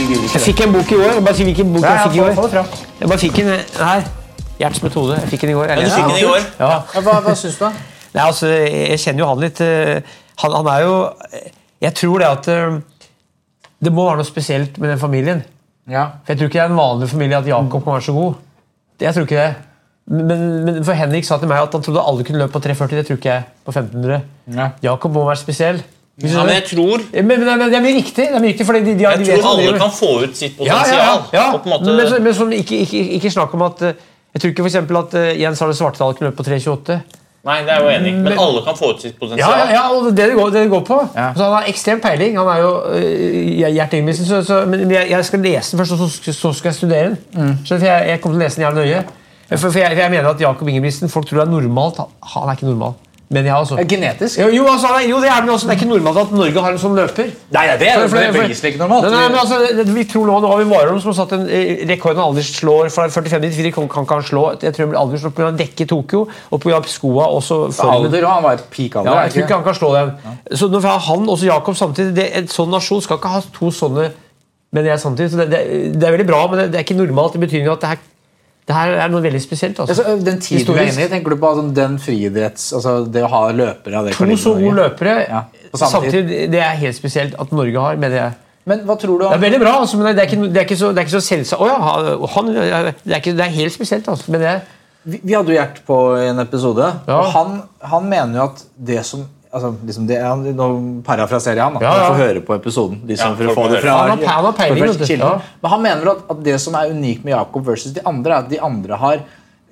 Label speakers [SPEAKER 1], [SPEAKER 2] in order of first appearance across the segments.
[SPEAKER 1] Jeg fikk en bok i år. Bare si hvilken bok jeg fikk i
[SPEAKER 2] ja,
[SPEAKER 1] år.
[SPEAKER 2] få- få det fram.
[SPEAKER 1] Jeg bare fikk en her. Gjerts metode. Jeg fikk den i går.
[SPEAKER 3] Ja, du fikk den i går.
[SPEAKER 1] Ja.
[SPEAKER 2] Ja, hva, hva syns du, da?
[SPEAKER 1] Nei, altså, jeg kjenner jo han litt. eh, Han, han er jo Jeg tror det at eh, det må være noe spesielt med den familien.
[SPEAKER 2] Ja.
[SPEAKER 1] For Jeg tror ikke det er en vanlig familie at Jakob kan være så god. Jeg tror ikke det. Men, men for Henrik sa til meg at han trodde alle kunne løpe på 3,40. Det tror ikke jeg. på 1500.
[SPEAKER 2] Ja.
[SPEAKER 1] Jakob må være spesiell.
[SPEAKER 3] Ja, men jeg tror,
[SPEAKER 1] men, men, men det er mye riktig. Det er mye riktig fordi de, de,
[SPEAKER 3] jeg
[SPEAKER 1] de
[SPEAKER 3] tror
[SPEAKER 1] vet hva de
[SPEAKER 3] alle
[SPEAKER 1] driver
[SPEAKER 3] kan få ut sitt potensial.
[SPEAKER 1] ja,
[SPEAKER 3] måte,
[SPEAKER 1] Men, men sånn, ikke, ikke, ikke snakk om at eh, Jeg tror ikke for eksempel at uh, Jens Arne Svartdal kunne løpe på 3,28.
[SPEAKER 3] nei, det er jo enig. Men
[SPEAKER 1] Men-
[SPEAKER 3] alle kan få ut sitt potensial.
[SPEAKER 1] ja, ja, og det det går, det det går på.
[SPEAKER 2] Ja.
[SPEAKER 1] Så Han har ekstrem peiling. Han er jo uh, Gjert Ingebrigtsen. Så, så, men jeg, jeg skal lese den først, og så, så skal jeg studere den.
[SPEAKER 2] Mm.
[SPEAKER 1] Så for jeg, jeg kommer til å lese den jævlig nøye. For, for, jeg, for jeg mener at Jakob Ingebrigtsen Folk tror det er normalt. Han, han er ikke normal. Men jeg altså.
[SPEAKER 2] Genetisk?
[SPEAKER 1] Jo, jo, altså, jo, det er men også, det er ikke normalt at Norge har en sånn løper.
[SPEAKER 2] Nei, det er
[SPEAKER 1] For- for-
[SPEAKER 2] beviselig ikke normalt.
[SPEAKER 1] Nei, nei, men altså, det- vi tror nå, nå har vi Warholm som har satt en rekord rekorden han aldri slår fra 45 til 94. Kan, kan kan slå. Jeg tror han aldri slår pga. dekket i Tokyo og pga. skoa. Også
[SPEAKER 2] alder, han var peak alder.
[SPEAKER 1] Ja, jeg tror ikke han kan slå dem. Så nå får han også Jakob samtidig. Det, en sånn nasjon skal ikke ha to sånne men jeg samtidig. Så det, det, det er veldig bra, men det, det er ikke normalt i betydning at det her, det her er noe veldig spesielt. Altså.
[SPEAKER 2] Altså, den tiden du er inne i, tenker du på altså, den friidretts... Altså, det å ha løpere av det
[SPEAKER 1] To så gode løpere
[SPEAKER 2] Ja, samme
[SPEAKER 1] samtidig. Det er helt spesielt at Norge har, mener jeg.
[SPEAKER 2] Men hva tror du
[SPEAKER 1] Det er veldig bra, altså, men det er ikke, det er ikke så, det er ikke så selvsagt. Oh, ja, han, det, er ikke, det er helt spesielt, altså. Men det,
[SPEAKER 2] Vi, vi hadde jo Gjert på en episode,
[SPEAKER 1] Ja.
[SPEAKER 2] og han, han mener jo at det som altså, liksom det, han, Nå parafraserer jeg han, da.
[SPEAKER 1] Ja, ja.
[SPEAKER 2] Får høre på episoden. De som
[SPEAKER 3] Ja,
[SPEAKER 2] for å få det fra,
[SPEAKER 1] Han har- han peiling. Ja.
[SPEAKER 2] Men han mener at, at det som er unikt med Jakob versus de andre, er at de andre har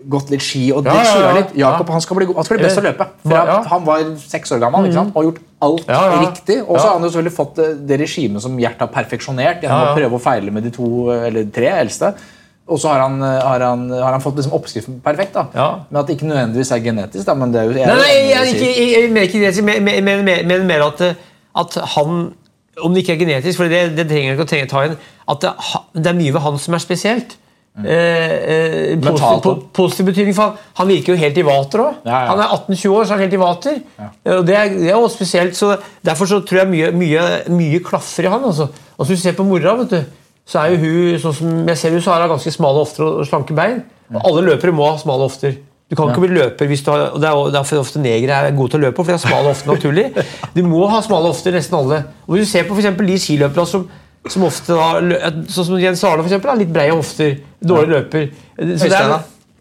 [SPEAKER 2] gått litt ski og
[SPEAKER 1] Ja,
[SPEAKER 2] de
[SPEAKER 1] ja, ja.
[SPEAKER 2] surra litt. Jakob
[SPEAKER 1] Ja.
[SPEAKER 2] han skal bli, han skal bli best til å løpe. For
[SPEAKER 1] Ja.
[SPEAKER 2] Han var seks år gammel ikke sant? og har gjort alt
[SPEAKER 1] Ja, ja.
[SPEAKER 2] riktig. Og så
[SPEAKER 1] Ja.
[SPEAKER 2] har han jo selvfølgelig fått det, det regimet som Gjert har perfeksjonert gjennom
[SPEAKER 1] Ja, ja.
[SPEAKER 2] å prøve å feile med de to eller tre eldste. Og så har han, har han, har han fått liksom oppskriften perfekt. da
[SPEAKER 1] Ja.
[SPEAKER 2] Men at det ikke nødvendigvis er genetisk. da Men det er jo jeg
[SPEAKER 1] Nei,
[SPEAKER 2] er
[SPEAKER 1] nei, jeg, jeg, jeg, jeg mener ikke genetisk, men, men, men, men, mer at, eh, at han Om det ikke er genetisk, for det, det trenger jeg ikke å ta inn At det, det er mye ved han som er spesielt. Eh, eh,
[SPEAKER 2] Mm.
[SPEAKER 1] Positiv, po, positiv betydning, for han, han virker jo helt i vater òg.
[SPEAKER 2] Ja, ja.
[SPEAKER 1] Han er 18-20 år, så er han helt i vater. Eh, Og det er, det er også spesielt, så Derfor så tror jeg mye, mye, mye klaffer i han. Altså. Og så Hvis du ser på mora, vet du, så er jo hun sånn som jeg ser hun, så har hun ganske smale hofter og slanke bein. Og alle løpere må ha smale hofter. Du kan ikke bli løper hvis du har, og Det er jo derfor ofte negere er gode til å løpe, for de har smale hofter naturlig. Du må ha smale hofter, nesten alle. Og Hvis du ser på for eksempel de skiløperne som, som ofte da, sånn som Jens Arne, for eksempel, har litt breie hofter. Dårlig løper. Så det er?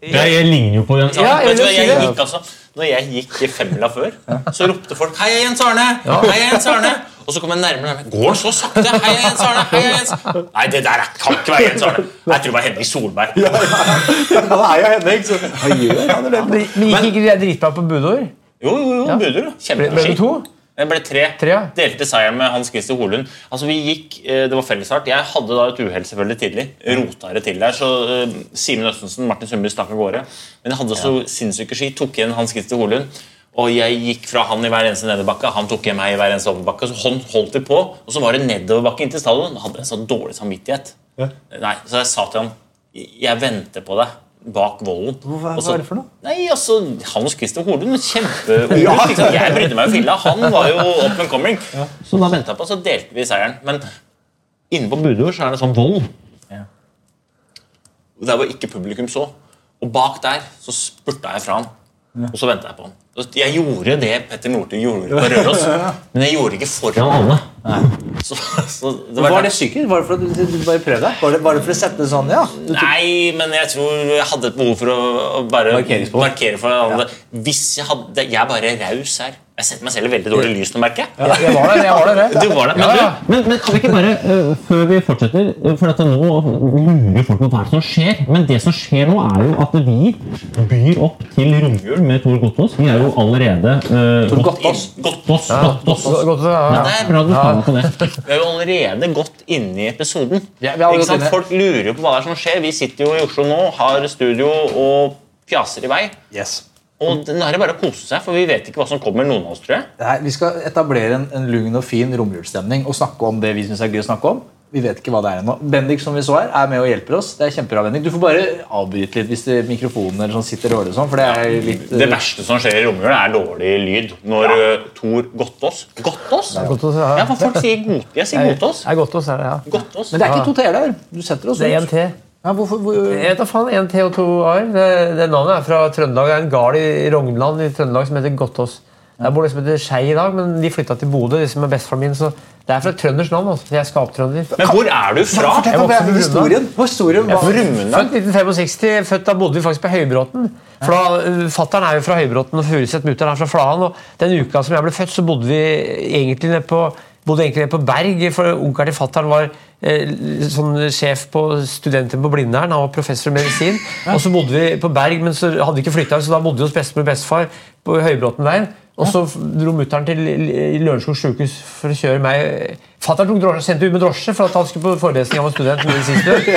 [SPEAKER 4] Jeg, jeg ligner jo på Jens Arne.
[SPEAKER 1] Ja, jeg
[SPEAKER 3] jeg,
[SPEAKER 1] jeg, jeg,
[SPEAKER 3] jeg,
[SPEAKER 1] jeg,
[SPEAKER 3] jeg altså Når jeg gikk i femmila før, så ropte folk 'Hei, Jens Arne!' Hei, Jens Arne! Og så kom jeg nærmere. nærmere. Går han så sakte? Hei, Jens Arne! Hei, Jens Nei, det der er- kan ikke være Jens Arne. Jeg tror det var Henrik Solberg.
[SPEAKER 2] Han er jo Henrik, så hva gjør han?
[SPEAKER 1] Men gikk ikke de dritbra på budord?
[SPEAKER 3] Jo, jo, jo,
[SPEAKER 1] ble det to?
[SPEAKER 3] Det ble tre.
[SPEAKER 1] Tre, ja.
[SPEAKER 3] Delte seieren med Hans Christer Holund. Altså, vi gikk, eh, Det var fellesstart. Jeg hadde da et uhell selvfølgelig tidlig. Rota det til der. Så eh, Simen Østensen Martin Sundby stakk av gårde. Men jeg hadde så sinnssyke ski. Tok igjen Hans Christer Holund. Og jeg gikk fra han i hver eneste nedoverbakke, han tok igjen meg i hver eneste overbakke. Så hånd holdt vi på, og så var det nedoverbakke inn til stadion. Da hadde jeg så dårlig samvittighet. Nei, Så jeg sa til han jeg venter på deg bak volden.
[SPEAKER 2] Hva, hva er det for noe?
[SPEAKER 3] Nei, altså, Hans Christian Holund, kjempeung. liksom. Jeg brydde meg jo filla. Han var jo up and coming. Så da venta jeg på, så delte vi seieren. Men Inne på Budor så er det sånn vold. Der hvor ikke publikum så. Og bak der så spurta jeg fra han. Og så venta jeg på han. Jeg gjorde det Petter Northug gjorde på Røros, men jeg gjorde det ikke foran alle. Så, så det
[SPEAKER 2] Var
[SPEAKER 3] var
[SPEAKER 2] det psykisk? Var det for at du, du bare prøvde deg? Var det, var det for å sette det sånn, ja?
[SPEAKER 3] Nei, men jeg tror jeg hadde et behov for å, å bare markere for alle. Hvis jeg hadde Jeg er bare raus her. Jeg setter meg selv i veldig dårlig lys nå, merker jeg.
[SPEAKER 1] Jeg, jeg var der, jeg var der. jeg.
[SPEAKER 3] Du var der.
[SPEAKER 1] Ja,
[SPEAKER 3] Men
[SPEAKER 1] ja.
[SPEAKER 4] Men, men kan vi ikke bare, uh, før vi fortsetter øh, For dette nå lurer folk på hva som skjer. Men det som skjer nå, er jo at vi byr opp til romjul med Tor Gottaas. Vi er jo allerede øh,
[SPEAKER 2] Tor Gottaas.
[SPEAKER 4] Gottaas. Gottaas.
[SPEAKER 1] Godt å- ja,
[SPEAKER 4] Ja,
[SPEAKER 1] ja.
[SPEAKER 4] det er bra du tar meg på det.
[SPEAKER 3] Vi er jo allerede godt inne i episoden.
[SPEAKER 2] Ja, vi har
[SPEAKER 3] Ikke
[SPEAKER 2] gått
[SPEAKER 3] sant? Folk lurer jo på hva det er som skjer. Vi sitter jo i Oslo nå, har studio og fjaser i vei.
[SPEAKER 2] yes.
[SPEAKER 3] Og nå er det bare å kose seg, for vi vet ikke hva som kommer, noen av oss, tror jeg.
[SPEAKER 2] Nei, vi skal etablere en, en lugn og fin romjulsstemning og snakke om det vi syns er gøy å snakke om. Vi vet ikke hva det er ennå. Bendik som vi så her, er med og hjelper oss. Det er kjempebra, Bendik. Du får bare avbryte litt hvis det, mikrofonen eller sånn sitter dårlig. Sånn, for det er litt...
[SPEAKER 3] Det verste som skjer i romjulen, er dårlig lyd. Når uh, Tor Gottaas Gottaas?
[SPEAKER 1] Gottaas, ja.
[SPEAKER 3] Ja, for folk sier God... Jeg sier Gottaas.
[SPEAKER 1] Er godt å se det, ja.
[SPEAKER 3] Gottaas.
[SPEAKER 2] Men det er ikke to t-er der. Du setter oss
[SPEAKER 1] Det er
[SPEAKER 2] ut. Ja, hvorfor, hvor,
[SPEAKER 1] Jeg vet da faen, En T og to A-er. Det, det navnet er fra Trøndelag. Det er en gard i Rognland i Trøndelag som heter Gottaas. Jeg bor det som heter Skei i dag, men de flytta til Bodø. de som er bestefaren min, så Det er fra trønders navn. altså. Jeg er skaptrønder.
[SPEAKER 3] Men hvor er du fra?
[SPEAKER 1] Jeg vokste på
[SPEAKER 2] historien. Historien?
[SPEAKER 1] Er født 1965. Født, da bodde vi faktisk på Høybråten. For da, uh, Fattern er jo fra Høybråten og Furuset. Mutter'n er fra Flahan. Og den uka som jeg ble født, så bodde vi egentlig nede på, bodde egentlig nede på Berg. For onkelen til fattern var eh, sånn sjef på studenter på Blindern. Han var professor i medisin. Og så bodde vi på Berg, men så hadde vi ikke flytta, så da bodde vi hos bestemor og bestefar på Høybråtenveien. Og så dro mutter'n til Lørenskog sykehus for å kjøre meg Fatter'n tok drosje, sendte ut med drosje for at han skulle på forelesning. Han var student.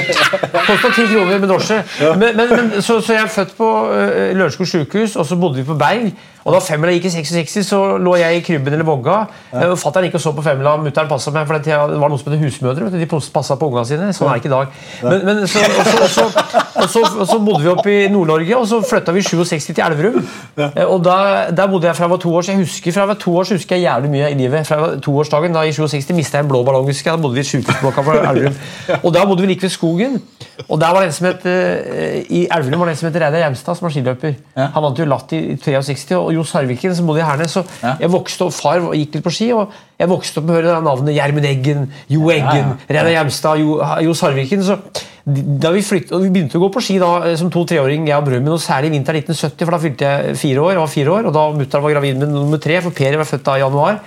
[SPEAKER 1] Kosta ti kroner med drosje. Men, men, men, så, så jeg er født på uh, Lørenskog sykehus, og så bodde vi på Berg. Og da femmila gikk i 66, så lå jeg i krybben eller vogga. Ja. Fatter'n gikk og så på femmila, mutter'n passa meg, for det var noe som het husmødre. De passa på ungene sine. Sånn er det ikke i dag. Men, men så, og, så, og, så, og, så, bodde vi oppe i Nord-Norge, og så flytta vi i 67 til Elverum. Ja. Og der, der bodde jeg fra jeg var to år. Så jeg husker fra jeg var to år så husker jeg jævlig mye i livet. Fra jeg var toårsdagen da i 67 mista jeg en blå ballong. husker jeg. Da bodde vi i sjukehusblokka på Elverum. Og da bodde vi like ved skogen. Og der var det en som het, eh, I Elverum var det en som het Reidar Hjemstad, som var skiløper. Han vant jo Latt i 63, og Jo Sarviken, som bodde i Hernes. Så jeg vokste opp, Far gikk litt på ski, og jeg vokste opp med å høre navnet Gjermund Eggen, Jo Eggen, Reidar Hjemstad, Jo, jo Sarviken. så da vi, flyttet, og vi begynte å gå på ski da, eh, som to-treåring, jeg og broren min, og særlig i vinteren 1970, for da fylte jeg fire år. Jeg var fire år, og da mutter'n var gravid med nummer tre, for Per var født da i januar.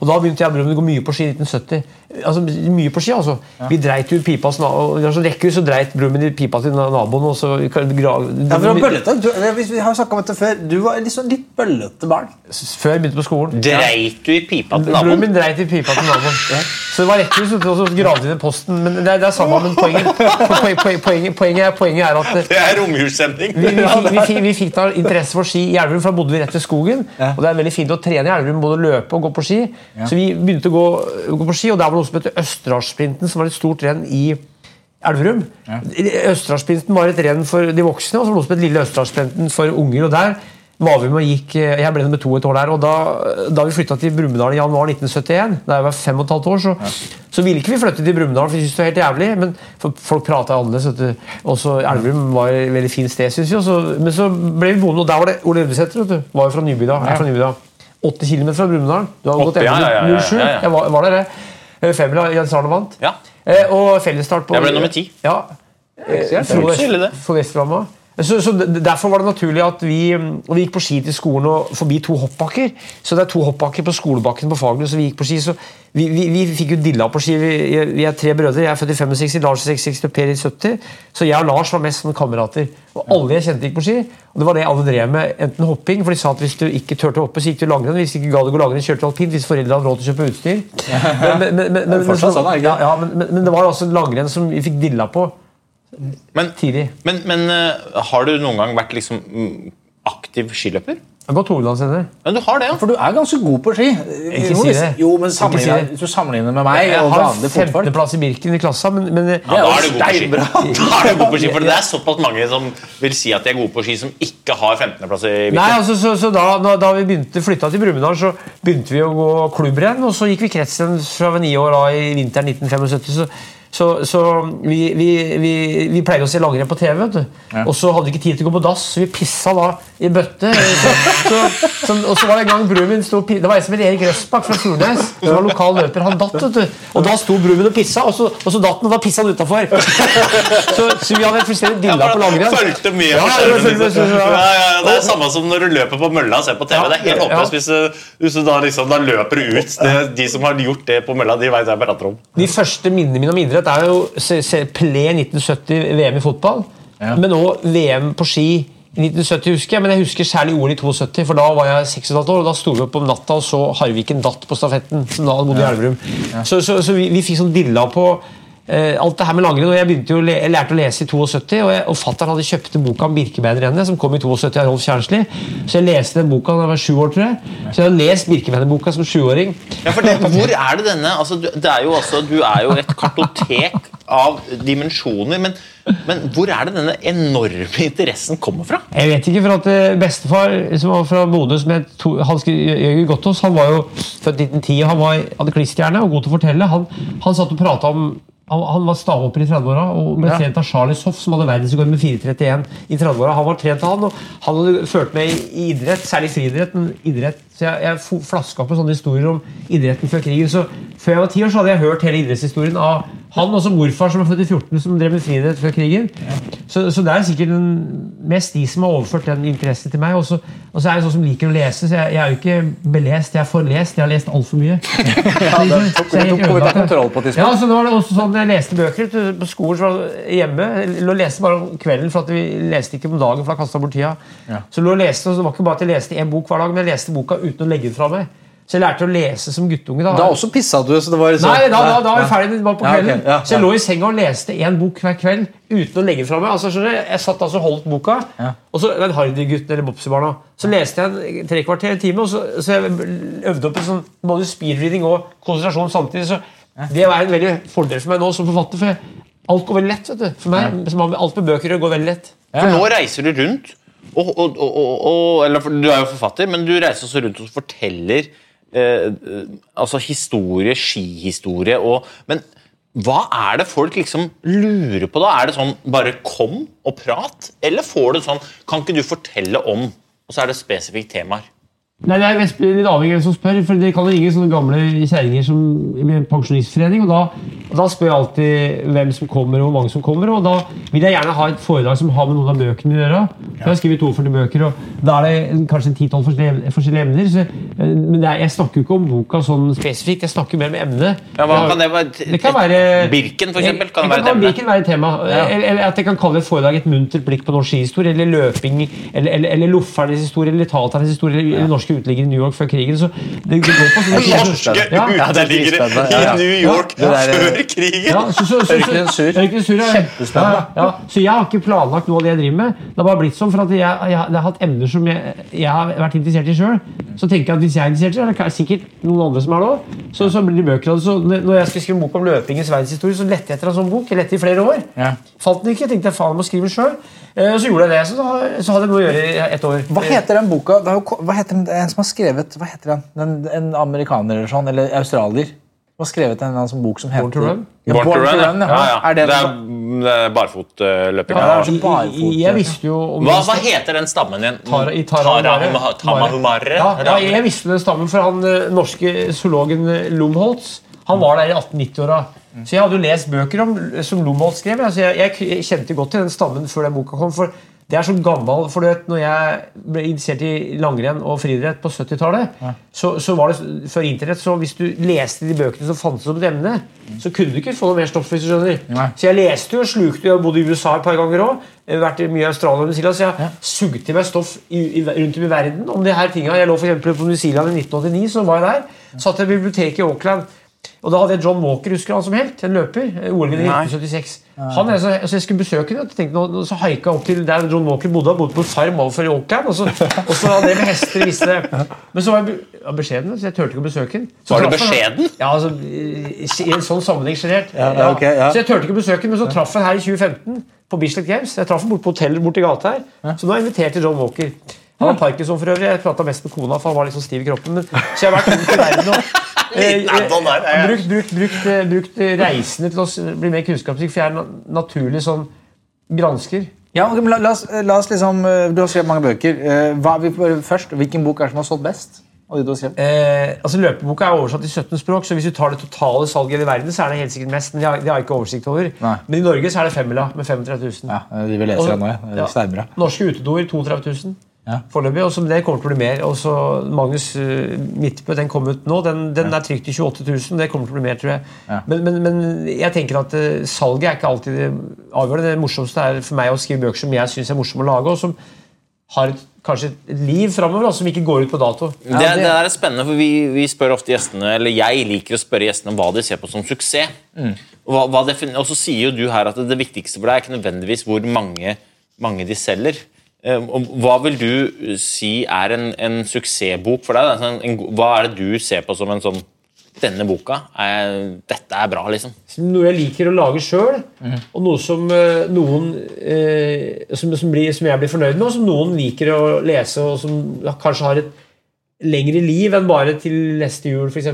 [SPEAKER 1] Og da begynte jeg og broren min å gå mye på ski i 1970. Altså, mye på ski, altså. Vi dreit ut pipa hos naboen. Vi rekkehus, så dreit min i pipa til naboen. og så Grav,
[SPEAKER 2] Ja, for bøllete. Du, vi har om dette før. Du var liksom litt bøllete barn.
[SPEAKER 1] Før jeg begynte på skolen.
[SPEAKER 3] Dreit du i pipa til
[SPEAKER 1] Broren
[SPEAKER 3] naboen?
[SPEAKER 1] min dreit i pipa til naboen. Så det var rekkehus, og så gravde de ned posten. Men det det er samme, men poenget, poenget, poenget, poenget, poenget, er, poenget er at
[SPEAKER 3] Det er romjulsstemning.
[SPEAKER 1] vi, vi, fikk, vi, vi fikk da interesse for ski i Elverum, for da bodde vi rett ved skogen. Og det er veldig fint å trene i Elverum, både løpe og gå på ski. Så vi begynte å gå, gå på ski, og der var det noe som heter Østerdalssprinten, som var et stort renn i Elverum. Østerdalssprinten var et renn for de voksne, og så var det noe som het Lille Østerdalssprinten for unger. og der var vi med og gikk, Jeg ble nummer to et år der. og Da, da vi flytta til Brumunddal i januar 1971, da jeg var fem og et halvt år, så, så ville ikke vi flytte til Brumunddal, for vi syntes det var helt jævlig. Men for folk prata annerledes. Og så Også Elverum var et veldig fint sted, syns vi. Også, Men så ble vi boende, og der var det Ole Elvesæter. Var jo fra Nybygda. Er fra Nybygda. 8 km fra Brumunddal. Du har gått
[SPEAKER 3] Oppe, ja, ja, ja, ja,
[SPEAKER 1] 07.
[SPEAKER 3] ja, ja.
[SPEAKER 1] Jeg var, var der, det. Eh, Femmila Jens Arne vant.
[SPEAKER 3] Ja.
[SPEAKER 1] Eh, og fellesstart på
[SPEAKER 3] Jeg ble nummer ti.
[SPEAKER 1] Ja. Eh. Frode Vesterhamma. Så, så Derfor var det naturlig at vi, og vi gikk på ski til skolen og forbi to hoppbakker. Så det er to hoppbakker på skolebakken på Fagerlund, så vi gikk på ski. så Vi, vi, vi fikk jo dilla på ski. Vi, er tre brødre. Jeg er født i 65, Lars er 66 og Per i 70. Så jeg og Lars var mest som kamerater. Og alle jeg kjente, gikk på ski. Og det var det alle drev med. Enten hopping, for de sa at hvis du ikke turte å hoppe, så gikk du langrenn. Hvis du ikke ga deg å gå langrenn, kjørte du alpint. Hvis foreldre hadde råd til å kjøpe utstyr. Men, men
[SPEAKER 2] det
[SPEAKER 1] var altså langrenn som vi fikk dilla på
[SPEAKER 3] Men,
[SPEAKER 1] tidlig.
[SPEAKER 3] men, men uh, har du noen gang vært liksom aktiv skiløper?
[SPEAKER 1] Jeg har gått hovedlandsleder.
[SPEAKER 3] Men du har det, ja.
[SPEAKER 2] For du er ganske god på ski.
[SPEAKER 1] Ikke si det.
[SPEAKER 2] Jo, men
[SPEAKER 1] sammenligner, si det.
[SPEAKER 2] hvis du sammenligner med meg
[SPEAKER 1] Jeg
[SPEAKER 2] og
[SPEAKER 1] har
[SPEAKER 2] femteplass
[SPEAKER 1] 15.-plass i Birken i klassa, men, men
[SPEAKER 3] Ja, da er du god på ski. Da er du god på ski, for Det er såpass mange som vil si at de er gode på ski, som ikke har 15.-plass i
[SPEAKER 1] Nei, altså, så, så da, da vi begynte, flytta til Brumunddal, så begynte vi å gå klubbrenn, og så gikk vi kretsrenn fra vi var ni år da, i vinteren 1975. Så, så, så vi, vi, vi, vi pleide å se langrenn på TV, vet du. og så hadde vi ikke tid til å gå på dass, så vi pissa da i bøtte. Så, så, så, og så var det en gang broren min stod, Det var en som het Erik Røsbakk fra Furnes, som var lokal løper. Han datt, vet du. Og da sto broren min og pissa, og så, og så datt han, og da pissa han utafor. Så, så vi hadde fullstendig dilla på langrenn.
[SPEAKER 3] Fulgte
[SPEAKER 1] Ja, ja, med,
[SPEAKER 3] liksom. Ja, ja, ja, det er samme som når du løper på mølla og ser på TV.
[SPEAKER 1] Ja,
[SPEAKER 3] Det er helt
[SPEAKER 1] ja.
[SPEAKER 3] håpløst hvis, du- hvis du da, liksom, da løper du ut. Det, de som har gjort det på mølla, de vet hva jeg prater om.
[SPEAKER 1] De første minnene mine om idrett er jo se, se, Pelé 1970 VM i fotball, men òg VM på ski i 1970, husker jeg. Men jeg husker særlig OL i 72, for da var jeg 6,5 år. og Da sto vi opp om natta og så Harviken datt på stafetten. som da hadde bodd i Elverum. Så, så, så vi, vi fikk sånn dilla på alt det her med langrenn. og Jeg begynte jo, jeg lærte å lese i 72, og, jeg, og fatter'n hadde kjøpt en bok om Birkebeinerrennet, som kom i 72 av Rolf Kjernsli. Så jeg leste den boka da jeg var sju år, tror jeg. Så jeg har lest Birkebeinerboka som sjuåring.
[SPEAKER 3] Ja, for det, hvor er det denne altså, det er jo også, du er jo et kartotek av dimensjoner, men, men hvor er det denne enorme interessen kommer fra?
[SPEAKER 1] Jeg vet ikke, for at eh, Bestefar som var fra Bodø, som het Hans Jørgen Gottaas, han var jo født 1910 og han var, hadde klisterhjerne og god til å fortelle. Han, han satt og prata om han, han var stavhopper i 30-åra og ble trent av Charlie Soff, som hadde verdensrekord med 4,31 i 30-åra. Han var trent av han, og han hadde ført med i, i idrett, særlig friidrett, men idrett Så jeg, jeg flaska opp sånne historier om idretten før krigen. Så før jeg var ti år, så hadde jeg hørt hele idrettshistorien av han og morfar som var født i 14, som drev med friidrett før krigen. Så, så det er sikkert den, mest de som har overført den interessen til meg. Og så, og så er jeg sånn som liker å lese, så jeg, jeg er jo ikke belest, jeg er forlest. Jeg har lest altfor mye.
[SPEAKER 2] Ja, det tok,
[SPEAKER 1] Så jeg
[SPEAKER 2] det tok kontroll på
[SPEAKER 1] Ja, så det var det også sånn Jeg leste bøker på skolen så var hjemme. Lå og leste bare om kvelden, for at vi leste ikke om dagen. for da bort tida. Så lå og leste, og det var ikke bare at jeg leste én bok hver dag, men jeg leste boka uten å legge den fra meg. Så jeg lærte å lese som guttunge. da.
[SPEAKER 2] Da også pissa du, så det var så...
[SPEAKER 1] Nei, da, da, da var jeg ferdig. Det var på
[SPEAKER 2] Ja, okay,
[SPEAKER 1] kvelden.
[SPEAKER 2] ja,
[SPEAKER 1] Så jeg lå i senga og leste én bok hver kveld uten å legge den fra meg. Altså, skjønner du, jeg satt altså og holdt boka, og så den Hardy-gutten eller Bopsy-barna. Så leste jeg en tre kvarter en time, og så, så jeg øvde opp en sånn både speedreading og konsentrasjon samtidig. Så det var en veldig fordel for meg nå som forfatter, for jeg, alt går veldig lett. vet du. For meg, som alt med bøker går veldig lett.
[SPEAKER 3] For nå reiser du rundt, og, og, og, og, og, eller du er jo forfatter, men du reiser også rundt og forteller eh, eh, altså historie, skihistorie og Men hva er det folk liksom lurer på da? Er det sånn bare kom og prat? Eller får du sånn Kan ikke du fortelle om Og så er det spesifikke temaer.
[SPEAKER 1] Nei, Det er litt avhengig av hvem som spør. for Det kan ringe sånne gamle kjerringer som i en pensjonistforening. og da, og da spør jeg alltid hvem som kommer og hvor mange som kommer. og Da vil jeg gjerne ha et foredrag som har med noen av bøkene å gjøre. Jeg har skrevet 42 bøker, og da er det kanskje 10-12 forskjellige, emner. Så, eh, men det er, jeg snakker jo ikke om boka sånn spesifikt, jeg snakker mer om emnet.
[SPEAKER 3] Ja, hva kan det være?
[SPEAKER 1] det kan være
[SPEAKER 3] Birken, for eksempel, kan
[SPEAKER 1] Jeg-
[SPEAKER 3] det være et?
[SPEAKER 1] Birken være et tema. Eller, eller at jeg kan kalle et foredrag et muntert blikk på norsk skihistorie, eller løping, eller, eller, eller loffernes historie, eller taternes historie, eller norske uteliggere i New York før krigen. Så det, det går på sånne
[SPEAKER 3] Norske
[SPEAKER 1] Ja.
[SPEAKER 2] Er
[SPEAKER 3] uteliggere. I New York før krigen!
[SPEAKER 1] Ja, så, så, så, så,
[SPEAKER 2] Ørkenen Sur.
[SPEAKER 1] Sur.
[SPEAKER 2] Kjempespennende.
[SPEAKER 1] Ja, ja. Så jeg har ikke planlagt noe av det jeg driver med. Det har bare blitt sånn, for at jeg, jeg, jeg har hatt emner som jeg, jeg har vært interessert i sjøl. Så tenker jeg at hvis jeg er interessert i det, er det sikkert noen andre som er det òg. Så, så blir det bøker av det. Så når jeg skulle skrive bok om løpingens verdenshistorie, så lette jeg etter en sånn bok. Jeg lette i flere år.
[SPEAKER 2] Ja.
[SPEAKER 1] Fant den ikke. tenkte jeg faen, jeg må skrive sjøl. Og så gjorde jeg det. Så, så hadde jeg noe å gjøre i ett år.
[SPEAKER 2] Hva heter den boka? Det er jo, hva heter den, en som har skrevet Hva heter den? den en amerikaner eller sånn, eller australier. Som har skrevet en sånn bok som heter
[SPEAKER 1] Born to Run?
[SPEAKER 2] Ja,
[SPEAKER 3] Born to Run, ja. ja, ja.
[SPEAKER 2] Er det,
[SPEAKER 3] det er, er barfotløping.
[SPEAKER 2] Ja, det er barfot-
[SPEAKER 1] Jeg visste jo om
[SPEAKER 3] Hva, hva heter den stammen din?
[SPEAKER 1] Tara, i Tara,
[SPEAKER 3] Tara Tamahumare?
[SPEAKER 1] Ja, ja, jeg visste den stammen for han eh, norske zoologen eh, Han var der i 1890-åra. Så jeg hadde jo lest bøker om, som Lomholtz skrev. Altså jeg, jeg kjente godt til den stammen før den boka kom. for det er så gammel, for du vet, når jeg ble interessert i langrenn og friidrett på 70-tallet, så, så var det før internett, så hvis du leste de bøkene som fantes om et emne, så kunne du ikke få noe mer stoff. hvis du skjønner.
[SPEAKER 2] Nei.
[SPEAKER 1] Så jeg leste jo og slukte og bodde i USA et par ganger òg. Vært i mye i Australia og New Zealand, så jeg sugde i meg stoff i, i, rundt om i verden om de her tinga. Jeg lå for på New Zealand i 1989, så var jeg der. Satt i biblioteket i Auckland. Og da hadde jeg John Walker, husker han som helt? En løper. eh, OL-vinner i 1976. Han, er så, så jeg skulle besøke og tenkte nå- Så haika jeg opp til der John Walker bodde. Han bodde på Farm overfor Oakland. Og så, og så hadde det med hester visste det. Men så var jeg ja, beskjeden, så jeg turte ikke å besøke ham. Så
[SPEAKER 3] Var du
[SPEAKER 1] beskjeden? han-? Ja, altså, i i en sånn sammenheng sjenert.
[SPEAKER 2] ja, ok, ja.
[SPEAKER 1] Så jeg turte ikke å besøke ham, men så traff han her i 2015 på Bislett Games. Jeg traff ham borte på hotellet borti gata her. Så nå har jeg invitert til John Walker. Han har parkinson for øvrig. Jeg prata mest med kona, for han var litt sånn stiv i kroppen. Men, så jeg har vært rundt i verden og eh, brukt, brukt, brukt, eh, brukt reisende til å bli mer kunnskapsrik, for jeg er en naturlig sånn gransker.
[SPEAKER 2] Ja, men la, la, oss, la oss liksom eh, Du har skrevet mange bøker. Eh, Hva, vi, først, Hvilken bok er det som har solgt best? av de du har skrevet?
[SPEAKER 1] Eh, altså Løpeboka er oversatt til 17 språk, så hvis du tar det totale salget i verden, så er det helt sikkert mest. Men det har, de har jeg ikke oversikt over.
[SPEAKER 2] Nei.
[SPEAKER 1] Men i Norge så er det femmila med 35 000.
[SPEAKER 2] Ja, eh, De vil lese
[SPEAKER 1] det
[SPEAKER 2] den nå. ja. Det
[SPEAKER 1] ja.
[SPEAKER 2] er.
[SPEAKER 1] Norske utedoer 32 000
[SPEAKER 2] Ja.
[SPEAKER 1] foreløpig. Og så det kommer til å bli mer. Og så Magnus uh, Midtbø, den kom ut nå. Den, den er trykt i 28 000. Det kommer til å bli mer, tror jeg.
[SPEAKER 2] Ja.
[SPEAKER 1] Men, men, men jeg tenker at eh, salget er ikke alltid det avgjørende. Det morsomste er for meg å skrive bøker som jeg syns er morsomme å lage, og som har et, kanskje et liv framover, som ikke går ut på dato.
[SPEAKER 3] Det, det der er spennende, for vi, vi spør ofte gjestene, eller Jeg liker å spørre gjestene hva de ser på som suksess. Og, hva, hva og så sier jo du her at det viktigste for deg er ikke nødvendigvis hvor mange, mange de selger. Eh, Hva vil du si er en, en suksessbok for deg? Sånn, en, hva er det du ser på som en sånn Denne boka, er, dette er bra, liksom.
[SPEAKER 1] Noe jeg liker å lage sjøl, og noe som eh, noen eh, som, som, blir, som jeg blir fornøyd med, og som noen liker å lese, og som kanskje har et lengre liv enn bare til neste jul, f.eks.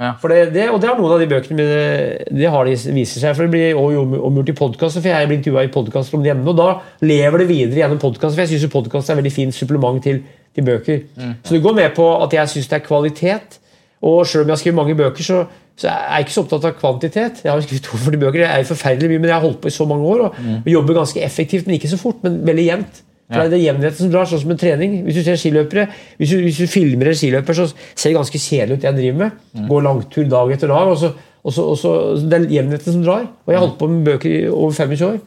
[SPEAKER 2] Ja.
[SPEAKER 1] For det, det, og det har noen av de bøkene mine det har de, viser seg. for Det blir omgjort i podkaster, for jeg blir intervjua i podkaster om det hjemme. Og da lever det videre gjennom podkaster, for jeg syns podkast er et veldig fint supplement til, til bøker. Så det går med på at jeg syns det er kvalitet. Og selv om jeg har skrevet mange bøker, så, så er jeg ikke så opptatt av kvantitet. Jeg har skrevet 42 bøker, det er forferdelig mye, men jeg har holdt på i så mange år og, og jobber ganske effektivt, men ikke så fort, men veldig jevnt. For Det er det jevnheten som drar, sånn som en trening. Hvis du ser skiløpere, hvis du, hvis du filmer en skiløper, så ser det ganske kjedelig ut det jeg driver med. Går langtur dag etter dag, og så, og så, og så Det er jevnheten som drar. Og jeg har holdt på med bøker i over 25 år.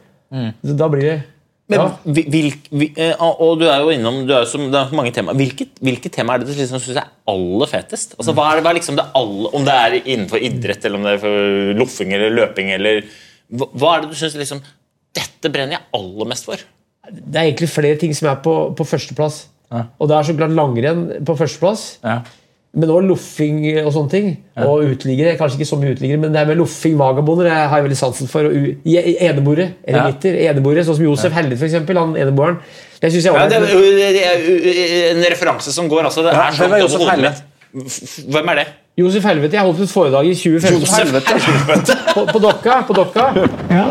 [SPEAKER 1] Så da blir det
[SPEAKER 3] Men,
[SPEAKER 1] ja.
[SPEAKER 3] hvil- hvil- eh, og du er jo innom du er jo som, det er mange temaer. Hvilket, hvilket tema er det du liksom synes er aller fetest? Altså, hva er det, hva er liksom det alle, om det er innenfor idrett, eller om det er for loffing eller løping, eller hva, hva er det du syns liksom Dette brenner jeg aller mest for.
[SPEAKER 1] Det er egentlig flere ting som er på, på førsteplass. Og det er så klart langrenn på førsteplass.
[SPEAKER 2] Ja.
[SPEAKER 1] Men òg loffing og sånne ting. Og uteliggere. Kanskje ikke så mye uteliggere, men det her med loffing, vagabonder, jeg har jeg veldig sansen for. Eneboere. Eremitter. Eneboere, sånn som Josef ja. for eksempel. Han eneboeren. Det synes jeg
[SPEAKER 3] Ja,
[SPEAKER 1] også
[SPEAKER 3] det, er, det er en referanse som går altså, det er sånn
[SPEAKER 2] er
[SPEAKER 3] over hodet mitt. Hvem er det?
[SPEAKER 1] Josef Helvete. Jeg holdt et foredrag i 2015 på, på Dokka. På dokka.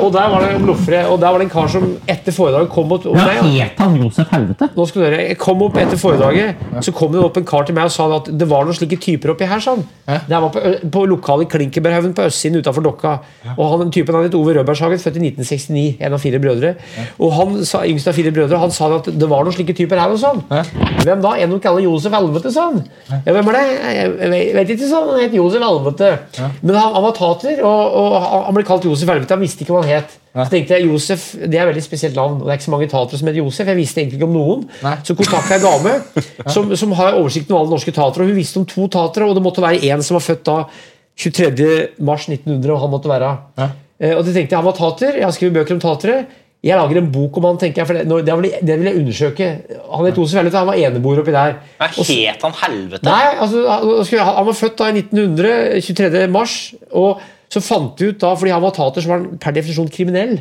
[SPEAKER 1] Og der var det en loffere. Og der var det en kar som etter foredraget kom opp og
[SPEAKER 4] Ja,
[SPEAKER 1] meg,
[SPEAKER 4] het han Josef Helvete?
[SPEAKER 1] Nå skal dere, Jeg kom opp etter foredraget, så kom det opp en kar til meg og sa at det var noen slike typer oppi her. sånn. Det var på, på lokalet i Klinkeberghaugen på østsiden utenfor Dokka. Og han, den typen han het Ove Rødbergshagen, født i 1969. En av fire brødre. Og han sa, yngst av fire brødre, han sa at det var noen slike typer her. og sånn. Hvem da? En de kaller Josef Helvete, sa han. Ja, hvem er det? Jeg vet- vet ikke, sa han. Han het Josef Helvete. Men han, han var tater, og, og han- ble kalt Josef Helvete. Han visste ikke hva han het. Så tenkte jeg, Josef, Det er et veldig spesielt navn. Det er ikke så mange tatere som heter Josef. Jeg visste egentlig ikke om noen. Så kontakta jeg en dame som, som har oversikten over alle norske tatere. Hun visste om to tatere, og det måtte være en som var født da 23. mars 1900, og han måtte være Eh, Og det tenkte jeg, Han var tater. Jeg har skrevet bøker om tatere. Jeg lager en bok om han, tenker jeg, for det, det, vil, jeg- det vil jeg undersøke. Han het Josef Helvete, han var eneboer oppi der. Hva
[SPEAKER 3] Het han helvete?
[SPEAKER 1] Nei, altså, han- han var født da i 1900, 23. mars, og så fant vi ut da, fordi han var tater, så var han per definisjon kriminell.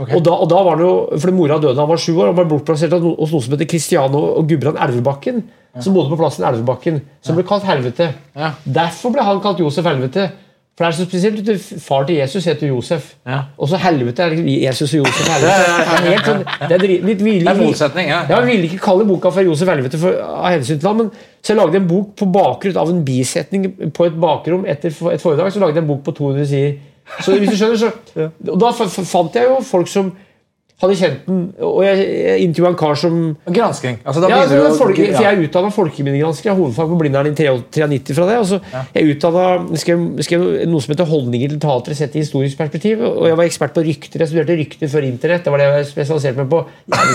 [SPEAKER 1] Og, da, og da var det jo, fordi Mora døde da han var sju år, og ble bortplassert hos noen som heter Christiano og Gudbrand Elvebakken, som bodde på plassen Elvebakken, som ble kalt Helvete.
[SPEAKER 2] Ja.
[SPEAKER 1] Derfor ble han kalt Josef Helvete. For det er så spesielt, du, Far til Jesus heter Josef.
[SPEAKER 2] Ja.
[SPEAKER 1] Og så helvete er Jesus og Josef Helvete. Det er litt sånn, det er
[SPEAKER 2] er motsetning, ja.
[SPEAKER 1] Jeg ville ikke kalle boka for Josef Helvete for, av hensyn til ham, men så jeg lagde en bok på bakgrunn av en bisetning på et bakrom etter et foredrag. Så lagde jeg en bok på 200 sider. Så hvis du skjønner, så Og da fant jeg jo folk som hadde kjent den, og jeg, jeg intervjua en kar som
[SPEAKER 2] Gransking. Altså,
[SPEAKER 1] ja, altså,
[SPEAKER 2] å-
[SPEAKER 1] folke,
[SPEAKER 2] ja.
[SPEAKER 1] for Jeg er utdanna folkeminnegransker. Jeg har hovedfag på Blindern i 93 fra det. Og så jeg er utdannet, skrev, skrev noe som heter 'Holdninger til teater sett i historisk perspektiv'. Og jeg var ekspert på rykter. Jeg studerte rykter før internett. Det var det jeg spesialiserte meg på.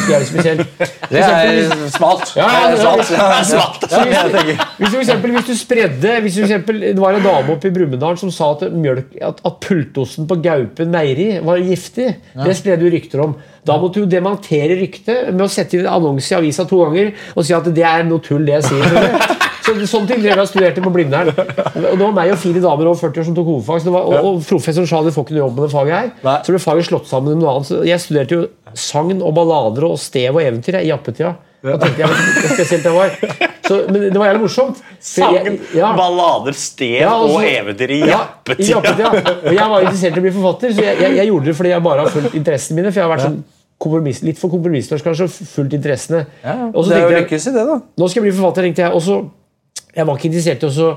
[SPEAKER 1] Jævlig, spesielt.
[SPEAKER 2] Det er smalt.
[SPEAKER 1] Ja, ja, ja.
[SPEAKER 2] smalt. Ja,
[SPEAKER 3] Smalt.
[SPEAKER 2] Ja, jeg
[SPEAKER 1] hvis du, for eksempel, hvis du spredde hvis for eksempel, Det var en dame oppe i Brumunddal som sa at, mjølk, at, at pultosten på Gaupen meieri var giftig. Det spredde du rykter om. Da måtte du dementere ryktet med å sette inn en annonse i avisa to ganger og si at det er noe tull, det jeg sier. Så, sånne ting drev jeg og studerte på Blindern. Og det var meg og fire damer over 40 år som tok hovedfag. Var, og, og professoren sa at du får ikke noe jobb med det faget her.
[SPEAKER 2] Nei.
[SPEAKER 1] Så ble faget slått sammen med noe annet. Så jeg studerte jo sagn og ballader og stev og eventyr jeg, i jappetida. Da tenkte jeg hvor spesielt det var. Så, men det var jævlig morsomt.
[SPEAKER 3] Sagn,
[SPEAKER 1] ja.
[SPEAKER 3] ballader, stev
[SPEAKER 1] Ja, altså-
[SPEAKER 3] og eventyr i
[SPEAKER 1] Ja, i
[SPEAKER 3] jappetida.
[SPEAKER 1] jappetida. Og jeg var interessert i å bli forfatter, så jeg, jeg, jeg gjorde det fordi jeg bare har fulgt interessene mine. For jeg har vært sånn kompromiss, litt for kompromissløs kanskje, og fulgt interessene. Ja, så
[SPEAKER 2] Det er jo
[SPEAKER 1] jeg,
[SPEAKER 2] lykkes i det, da.
[SPEAKER 1] nå skal jeg bli forfatter, tenkte jeg. Og så, jeg var ikke interessert i å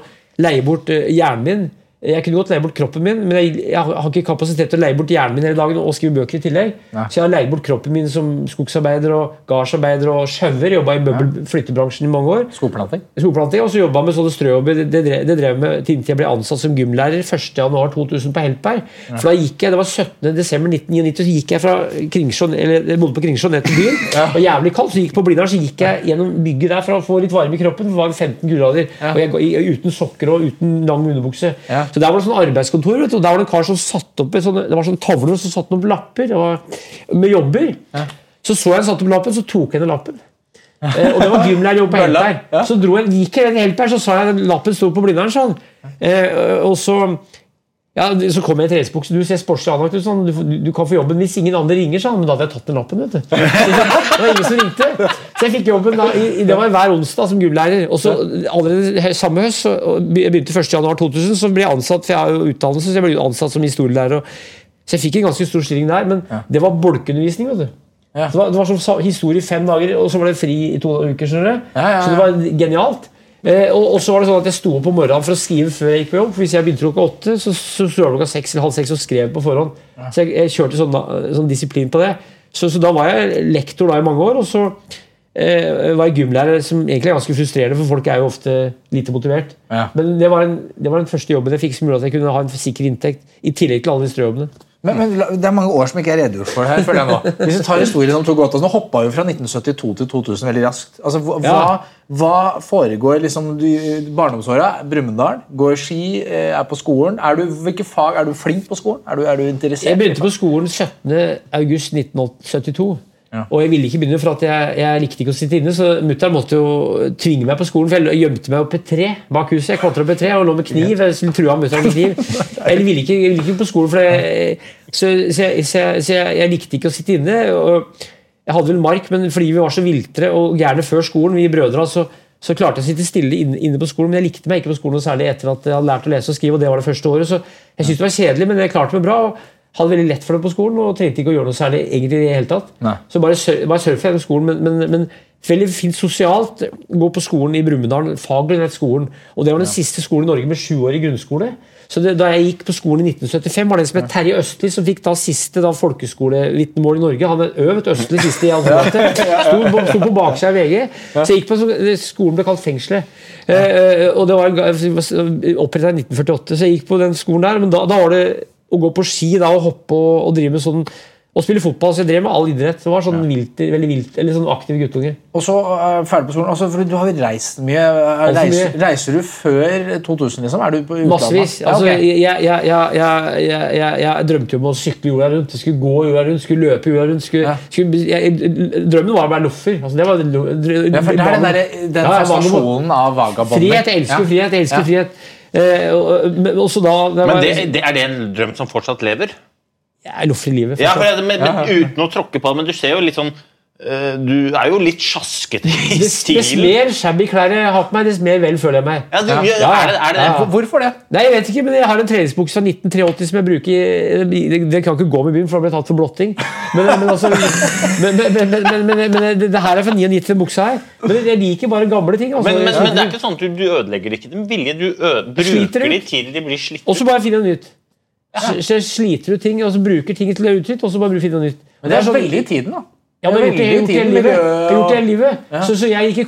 [SPEAKER 1] leie bort eh, hjernen min. Jeg kunne godt leie bort kroppen min, men jeg, jeg har ikke kapasitet til å leie bort hjernen min hele dagen og skrive bøker i tillegg. Så jeg har leid bort kroppen min som skogsarbeider og gardsarbeider og sjauer. Jobba i møbel- flyttebransjen i mange år.
[SPEAKER 2] Skogplanting.
[SPEAKER 1] Skogplanting, og så jobba med sånne strøjobber. Det, det, drev- det drev med til jeg ble ansatt som gymlærer 1.1.2000 på Helpberg. For da gikk jeg, Det var 17.12.1999, så gikk jeg fra Kringsjå eller jeg bodde på Kringsjå ned til byen. Det var jævlig kaldt, så gikk på Blindern så gikk jeg gjennom bygget der for å få litt varme i kroppen. For det var 15 grader. Og jeg, uten sokker og uten lang underbukse.
[SPEAKER 2] Ja.
[SPEAKER 1] Så der var det sånn arbeidskontor, vet du, og der var det en kar som satte opp sånne, det var sånne tavler så satte opp lapper var, med jobber. Så så jeg han satte opp lappen, så tok jeg ned lappen. Eh, og det var gymlærerjobb på Helpberg.
[SPEAKER 2] ja.
[SPEAKER 1] Så dro jeg, gikk jeg ned Helpberg, så sa jeg at lappen sto på Blindern. Sånn. Eh, og så ja, så kom jeg i treningsbukse. Du ser sportslig anlagt ut. Sånn. Du, du, kan få jobben hvis ingen andre ringer. Sånn. Men da hadde jeg tatt den lappen. vet du. Så det var ingen som ringte. Så jeg fikk jobben da, i, det var hver onsdag som gymlærer. Og så allerede samme høst, begynte 1.1.2000, så ble jeg ansatt for jeg har jo utdannelse, så jeg ble ansatt som historielærer. Så jeg fikk en ganske stor stilling der, men det var bolkeundervisning. vet du.
[SPEAKER 2] Ja.
[SPEAKER 1] Det var, det var sånn historie fem dager, og så var det fri i to uker. skjønner du?
[SPEAKER 2] Ja, ja, ja.
[SPEAKER 1] Så det var genialt. Eh, og, og så var det sånn at Jeg sto opp om morgenen for å skrive før jeg gikk på jobb. For Hvis jeg begynte klokka åtte, så, sto jeg klokka seks eller halv seks og skrev på forhånd. Så jeg, jeg kjørte sånn, sånn disiplin på det. Så, så da var jeg lektor da i mange år. Og så var en gymlærer, som egentlig er ganske frustrerende, for folk er jo ofte lite motivert.
[SPEAKER 2] Ja.
[SPEAKER 1] Men det var, en, det var den første jobben jeg fikk som gjorde at jeg kunne ha en sikker inntekt. I tillegg til alle disse jobbene.
[SPEAKER 2] Men, men det er mange år som ikke er redegjort for det her. føler jeg nå. Hvis vi tar historien om Tor Nå hoppa vi fra 1972 til 2000 veldig raskt. Altså, hva,
[SPEAKER 1] Ja.
[SPEAKER 2] hva, foregår liksom du- barndomsåra? Brumunddal, går ski, eh, er på skolen. Er du, hvilke fag, er du flink på skolen? Er du, er du interessert?
[SPEAKER 1] Jeg begynte på skolen 17. august 1972.
[SPEAKER 2] Ja.
[SPEAKER 1] Og jeg ville ikke begynne, for at jeg, jeg likte ikke å sitte inne. Så mutter'n måtte jo tvinge meg på skolen, for jeg gjemte meg opp et tre bak huset. Jeg klatra opp et tre og lå med kniv. Jeg skulle trua mutter'n med kniv. Jeg ville ikke, jeg ville ikke på skolen, for jeg, så, så, jeg, så, jeg, så jeg, likte ikke å sitte inne. Og jeg hadde vel mark, men fordi vi var så viltre og gærne før skolen, vi brødre, så, så klarte jeg å sitte stille inne, inne på skolen. Men jeg likte meg ikke på skolen særlig etter at jeg hadde lært å lese og skrive. og det var det første året, så Jeg syntes det var kjedelig, men jeg klarte meg bra. og hadde veldig lett for det på skolen og trengte ikke å gjøre noe særlig egentlig i det hele tatt.
[SPEAKER 2] Nei.
[SPEAKER 1] Så bare, sur- bare surfe gjennom skolen, men, men, men veldig fint sosialt. Gå på skolen i Brumunddal, nett skolen. Og det var den siste skolen i Norge med sjuårig grunnskole. Så det, Da jeg gikk på skolen i 1975, var det en som het Terje Østli, som fikk da siste da folkeskolevitnemål i Norge. Han er øvet Østli siste i alfabetet. Sto, på- sto på baksida av VG. Så jeg gikk på Skolen ble kalt Fengselet. Eh, eh, og det var oppretta i 1948, så jeg gikk på den skolen der. Men da, da var det å gå på ski da, og hoppe og, og drive med sånn og spille fotball. Så jeg drev med all idrett. Det var sånn vilt, veldig vilt, eller sånn aktiv guttunge.
[SPEAKER 2] Og så uh, ferdig på skolen. Altså, for du har jo reist mye. Reiser,
[SPEAKER 1] mye.
[SPEAKER 2] reiser du før 2000, liksom? Er du på utlandet?
[SPEAKER 1] Massevis.
[SPEAKER 2] Ja,
[SPEAKER 1] Altså,
[SPEAKER 2] ok.
[SPEAKER 1] jeg, jeg, jeg, jeg, jeg, drømte jo om å sykle jorda rundt. Jeg skulle gå jorda rundt, skulle løpe jorda rundt. Skulle,
[SPEAKER 2] Ja.
[SPEAKER 1] skulle, drømmen var å være loffer. Altså, det var, lo- dr-
[SPEAKER 2] ja, for det er den, der, den
[SPEAKER 1] Ja,
[SPEAKER 2] fascinasjonen av vagabonder.
[SPEAKER 1] Frihet. Jeg elsker
[SPEAKER 2] Ja.
[SPEAKER 1] frihet. jeg elsker
[SPEAKER 2] Ja.
[SPEAKER 1] frihet. Eh, og, men da det
[SPEAKER 3] Men det, det, er det en drøm som fortsatt lever?
[SPEAKER 1] Jeg er loffer i livet.
[SPEAKER 3] Ja, det, men, men Uten å tråkke på det, men du ser jo litt sånn Du er jo litt sjaskete i
[SPEAKER 1] stilen. dess mer shabby klær jeg har på meg, dess mer vel føler jeg meg.
[SPEAKER 3] Ja, du,
[SPEAKER 2] Ja.
[SPEAKER 3] er det, er det
[SPEAKER 1] ja.
[SPEAKER 2] Hvorfor det?
[SPEAKER 1] Nei, jeg vet ikke, men jeg har en treningsbukse fra 1983 som jeg bruker i- det, det kan ikke gå med byen, for da blir jeg tatt for blotting. Men, men, altså, men, men, men, men, men, men, men det, det her er fra 99, den buksa her. Men jeg liker bare gamle ting. Altså.
[SPEAKER 3] Men, men, men det er ikke sånn at du, du ødelegger ikke dem vilje. Du bruker
[SPEAKER 1] dem
[SPEAKER 3] de til de blir slitt
[SPEAKER 1] Og så bare finner noe nytt. Så, så sliter du ting, og så bruker ting til å er utnytt, og så bare finner noe nytt.
[SPEAKER 2] Men det er
[SPEAKER 1] så
[SPEAKER 2] veldig i tiden, da.
[SPEAKER 1] Ja, men jeg har gjort hele livet. Jeg gjort hele livet.
[SPEAKER 2] Ja.
[SPEAKER 1] Så, så jeg gikk i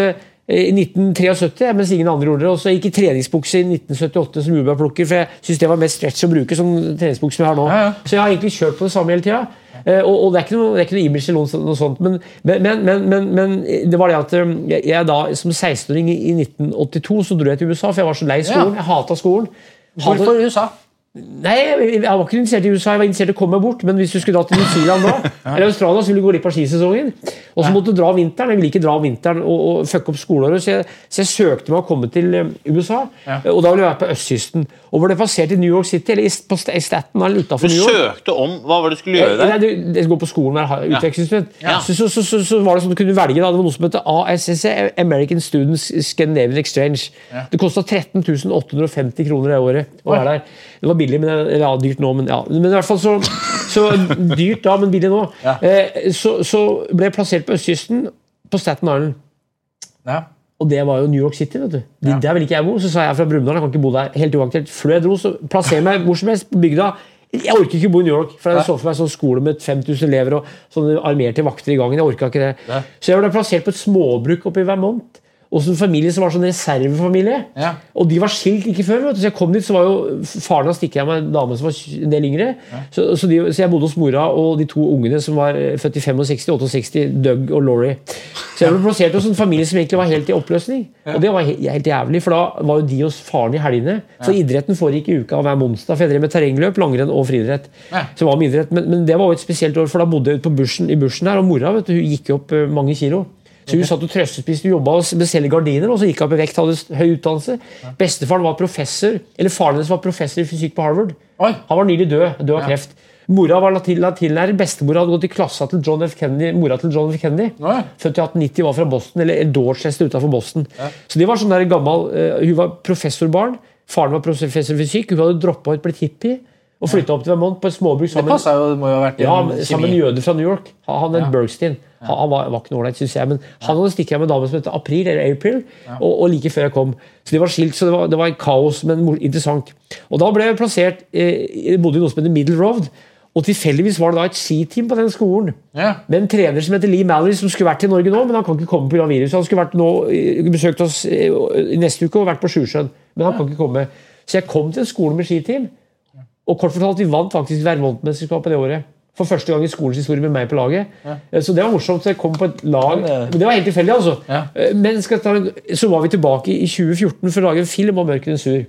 [SPEAKER 1] eh, i 1973, mens ingen andre gjorde det. Og så gikk i treningsbukse i 1978 som jordbærplukker, for jeg syns det var mest stretch å bruke som treningsbukse som jeg har nå.
[SPEAKER 2] Ja, ja.
[SPEAKER 1] Så jeg har egentlig kjørt på det samme hele tida. Eh, og, og det er ikke noe, det er ikke noe image eller noe, sånt- men, men, men, men, det var det at eh, jeg, da som 16-åring i, i 1982 så dro jeg til USA, for jeg var så lei skolen. Jeg hata skolen.
[SPEAKER 2] Hvorfor USA?
[SPEAKER 1] Nei, jeg, var ikke interessert i USA, jeg var interessert i å komme meg bort. Men hvis du skulle dra til New Zealand da, eller Australia, så ville du gå glipp av skisesongen. Og så måtte du dra om vinteren. Jeg ville ikke dra om vinteren og, og fucke opp skoleåret. Så, jeg- så jeg søkte meg å komme til eh, USA, og da ville jeg være på østkysten. Og ble plassert i New York City, eller i, på Staten Island utenfor New York.
[SPEAKER 3] Du søkte om Hva var det du skulle gjøre der?
[SPEAKER 1] Nei, du, jeg går på skolen der, er utvekslingsstudent.
[SPEAKER 3] Ja.
[SPEAKER 1] Så, så, så, så, så var det sånn du kunne velge da, det var noe som heter ASSE, American Students Scandinavian Exchange. Det kosta 13 850 kroner det året å være der. Det var billig, men eller, ja, dyrt nå. Men, ja. men i hvert fall så, så dyrt da, men billig nå. Eh, så, så ble jeg plassert på østkysten, på Staten Island.
[SPEAKER 2] Ja.
[SPEAKER 1] Og det var jo New York City. vet du. De, Der vil ikke jeg bo. Så sa jeg fra Brumunddal jeg kan ikke bo der. helt uaktuelt. Før jeg dro, så plasser meg hvor som helst på bygda. Jeg orker ikke bo i New York. for Jeg så for meg sånn skole med 5000 elever og sånne armerte vakter i gangen. jeg orket ikke det. Så jeg ble plassert på et småbruk oppe i Vermont. Og en familie som var sånn reservefamilie.
[SPEAKER 2] Ja.
[SPEAKER 1] Og de var skilt like før. Vet du. Så jeg kom dit, så var jo faren hans stikket med en dame som var en del yngre. Så, så, de, så jeg bodde hos mora og de to ungene som var eh, født i 65 og 68, Doug og Laurie. Så jeg ble plassert hos en familie som egentlig var helt i oppløsning. Og det var he helt jævlig, for da var jo de hos faren i helgene. For idretten foregikk i uka hver onsdag, for jeg drev med terrengløp, langrenn og friidrett.
[SPEAKER 2] Ja.
[SPEAKER 1] Var med idrett. Men, men det var jo et spesielt år, for da bodde jeg ute på bushen, i bushen der, og mora vet du, hun gikk opp eh, mange kilo. Så hun satt og trøstespiste, jobba med selge gardiner, og så gikk hun opp i vekt, hadde høy utdannelse. Bestefaren var professor, eller faren hennes var professor i fysikk på Harvard. Han var nylig død, død av kreft. Mora var latin- latinlærer, bestemora hadde gått i klassa til John F. Kennedy. Mora til John F. Kennedy.
[SPEAKER 2] Oi.
[SPEAKER 1] Født i 1890, var fra Boston, eller Dorchester utenfor Boston. Så de var sånn der gammel, uh, Hun var professorbarn, faren var professor i fysikk, hun hadde droppa ut, blitt hippie og flytta opp til Vermont på et småbruk sammen
[SPEAKER 2] det jo, det må jo ha vært
[SPEAKER 1] ja,
[SPEAKER 2] en
[SPEAKER 1] sammen med en
[SPEAKER 2] kjemi.
[SPEAKER 1] jøde fra New York. Han, het ja. Bergstein. Han, var, var ikke noe ålreit, syns jeg. Men han hadde stukket av med en dame som het April, eller April, og, og like før jeg kom. Så de var skilt, så det var, det var kaos, men interessant. Og da ble jeg plassert eh, bodde i noe som heter Middle Road. Og tilfeldigvis var det da et skiteam på den skolen.
[SPEAKER 2] Ja.
[SPEAKER 1] Med en trener som heter Lee Mallory, som skulle vært i Norge nå, men han kan ikke komme pga. viruset. Han skulle vært nå, eh, besøkt oss eh, i neste uke og vært på Sjusjøen, men han kan ikke komme. Så jeg kom til en skole med skiteam. Og kort fortalt, vi vant faktisk Vermont-mesterskapet det året. For første gang i skolens historie med meg på laget. Ja. Så det var morsomt. Jeg kom på et lag Men det var helt tilfeldig, altså.
[SPEAKER 2] Ja.
[SPEAKER 1] Eh, Men skal ta, så var vi tilbake i 2014 for å lage en film om 'Mørkene Sur.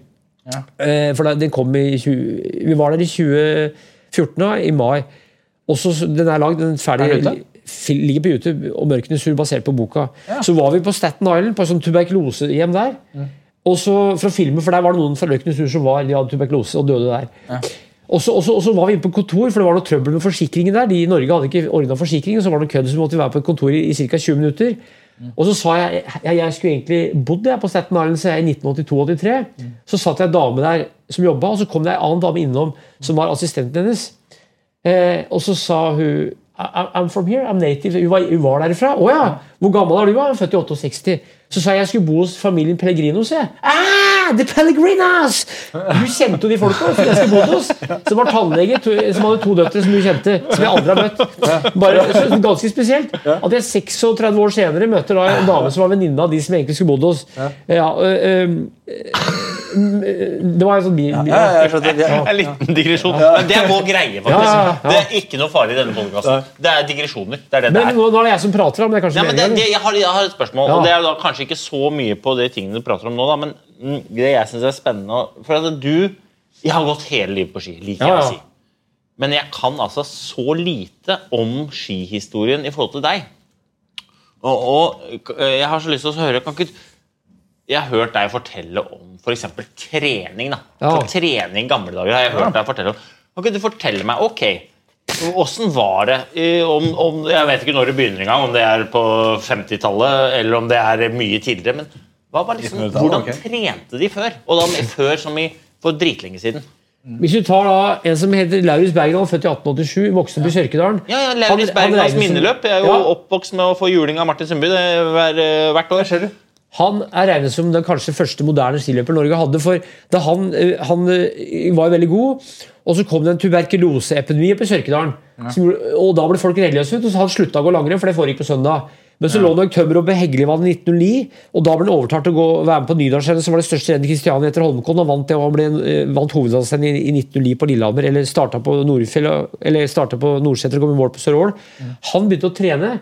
[SPEAKER 1] Ja. For den kom i 20, Vi var der i 2014, da, i mai. Og så Den er lagd, den er ferdig
[SPEAKER 2] Er
[SPEAKER 1] ligger på YouTube, og Mørkenes sur basert på boka. Så var vi på Staten Island, på et sånt tuberkulosehjem der. Og så fra filmen, for der var det noen fra Mørkenes sur som var, de hadde tuberkulose og døde der. Og så, var vi inne på kontor, for det var noe trøbbel med forsikringen der. De i Norge hadde ikke ordna forsikring, så var det noe kødd, vi måtte være på et kontor i, i ca. 20 minutter. Og så sa jeg jeg, jeg skulle egentlig bodd der på Staten Island så jeg, i 1982-83. Så satt jeg en dame der som jobba, og så kom det en annen dame innom som var assistenten hennes. Eh, og så sa hun "I- I'm from here, I'm native. Hun var, hun var derfra. Å ja! Hvor gammel er du? Jeg er født i 68. Så sa jeg jeg skulle bo hos familien Pellegrinos. Jeg. Ah, the Pellegrinos! Hun kjente jo de folka som jeg skulle bodd hos. Som var tannlege, som hadde to døtre som hun kjente. Som jeg aldri har møtt. Bare, ganske spesielt. At jeg 36 år senere møter da en dame som var venninne av de som egentlig skulle bodd hos. Ja, øh, øh, det var en sånn bi... bi-
[SPEAKER 2] Ja, jeg skjønner. Ja.
[SPEAKER 3] En liten digresjon. Men det er vår greie, faktisk.
[SPEAKER 1] Ja, ja, ja.
[SPEAKER 3] Det er ikke noe farlig i denne podkasten. Det er digresjoner. Det er det det
[SPEAKER 1] Men
[SPEAKER 3] er.
[SPEAKER 1] nå, nå er det jeg som prater, om men det er kanskje
[SPEAKER 3] Ja, men det, det, jeg, har, jeg har et spørsmål,
[SPEAKER 1] Ja.
[SPEAKER 3] og det er da kanskje ikke så mye på de tingene du prater om nå, da, men det jeg synes er spennende For at du Jeg har gått hele livet på ski, liker
[SPEAKER 1] Ja,
[SPEAKER 3] jeg å si. Men jeg kan altså så lite om skihistorien i forhold til deg. Og, og jeg har så lyst til å høre kan ikke, Jeg har hørt deg fortelle om f.eks. trening. da.
[SPEAKER 1] Ja.
[SPEAKER 3] Trening i gamle dager har jeg hørt deg fortelle om. Kan ikke du fortelle meg ok, Åssen var det eh, om, om, Jeg vet ikke når det begynner engang, om det er på 50-tallet eller om det er mye tidligere. Men hva var liksom, hvordan
[SPEAKER 2] okay.
[SPEAKER 3] trente de før? Og da før som i for dritlenge siden.
[SPEAKER 1] Hvis du tar da en som heter Laurus Bergdal, født i 1887, vokste opp i Sørkedalen
[SPEAKER 3] Ja, ja,
[SPEAKER 1] Laurus
[SPEAKER 3] Bergdals minneløp. Jeg er jo
[SPEAKER 1] Ja.
[SPEAKER 3] oppvokst med å få juling av Martin Sundby hvert år, eh, hvert år.
[SPEAKER 1] Han er regnet som den kanskje første moderne skiløper Norge hadde. for da Han, eh, han eh, var veldig god, og så kom det en tuberkuloseepidemi på Sørkedalen. Ja. Og da ble folk reddeløse ut, og så han slutta å gå langrenn, for det foregikk på søndag. Men så lå nok Tømmer oppe Heggelivannet i 1909, og da ble han overtalt til å gå, være med på Nydalsrennet, som var det største rennet i Kristiania etter Holmenkollen. Han vant det, og han ble, eh, vant hovedlandsrennet i, i 1909 på Lillehammer, eller starta på Nordfjell, eller startet på Nordseter og kom i mål på Sør-Ål. Han begynte å trene,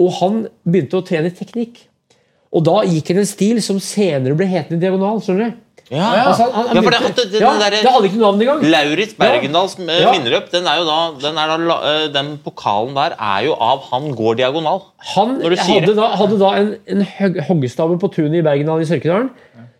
[SPEAKER 1] og han begynte å trene teknikk. Og da gikk han en stil som senere ble hetende diagonal. skjønner du?
[SPEAKER 3] Ja,
[SPEAKER 1] Altså, han, han
[SPEAKER 3] Ja, for det, det, det,
[SPEAKER 1] ja,
[SPEAKER 3] der,
[SPEAKER 1] det hadde ikke noe navn engang.
[SPEAKER 3] Lauritz Bergendals eh,
[SPEAKER 1] Ja.
[SPEAKER 3] vinnerløp, den er jo da, den, er da eh, den pokalen der er jo av han går diagonal.
[SPEAKER 1] Han hadde da, hadde da en, en hoggestabbe på tunet i Bergendal i Sørkedalen.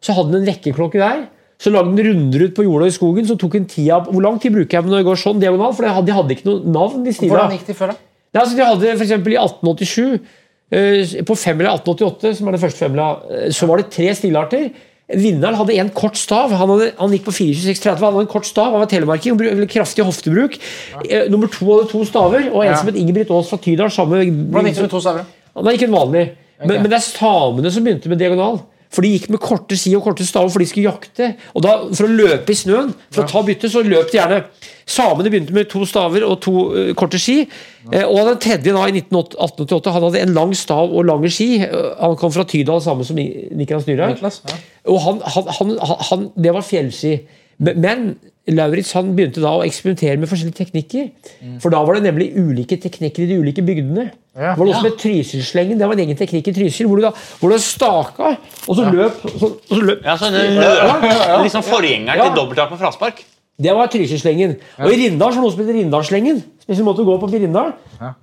[SPEAKER 1] Så hadde han en vekkerklokke der. Så lagde han runder ut på jorda i skogen. så tok han tida Hvor lang tid bruker jeg når jeg går sånn diagonal? For de hadde, de hadde ikke noe navn. de stila.
[SPEAKER 2] Hvordan gikk de før, da?
[SPEAKER 1] Nei, altså, de hadde for i 1887, eh, på femmila 1888, som er den første femmila, eh, så var det tre stilarter. Vinneren hadde en kort stav. Han, hadde, han gikk på 42630. Han hadde en kort stav, han var telemarking, bru- kraftig hoftebruk. Ja. nummer to hadde to staver, og en
[SPEAKER 2] Ja.
[SPEAKER 1] som het Ingebrigt Aas fra Tydal. Samme,
[SPEAKER 2] Hvordan gikk det med to staver?
[SPEAKER 1] han ikke en vanlig. Men, men det er samene som begynte med diagonal. For de gikk med korte ski og korte staver, for de skulle jakte. Og da, For å løpe i snøen, for å ta byttet, så løp de gjerne. Samene begynte med to staver og to uh, korte ski. Eh, og den tredje da, i 1988, 1888 han hadde en lang stav og lange ski. Eh, han kom fra Tydal, samme som Ni- Niklas Nyhaug.
[SPEAKER 2] Ja.
[SPEAKER 1] Og han, han, han, det var fjellski. Men Lauritz han begynte da å eksperimentere med forskjellige teknikker. For da var det nemlig ulike teknikker i de ulike bygdene.
[SPEAKER 2] Ja.
[SPEAKER 1] Det var noe som het Tryselslengen. Det var en egen teknikk i Trysil. Hvor du da hvor du staka, og så løp så, og så løp.
[SPEAKER 3] Ja, så det, Ja, liksom Forgjengeren
[SPEAKER 1] Ja.
[SPEAKER 3] til dobbelttak på fraspark.
[SPEAKER 1] Det var Tryselslengen. Og i Rindal så var det noe som heter Rindalslengen. Spesielt måte å gå på i Rindal.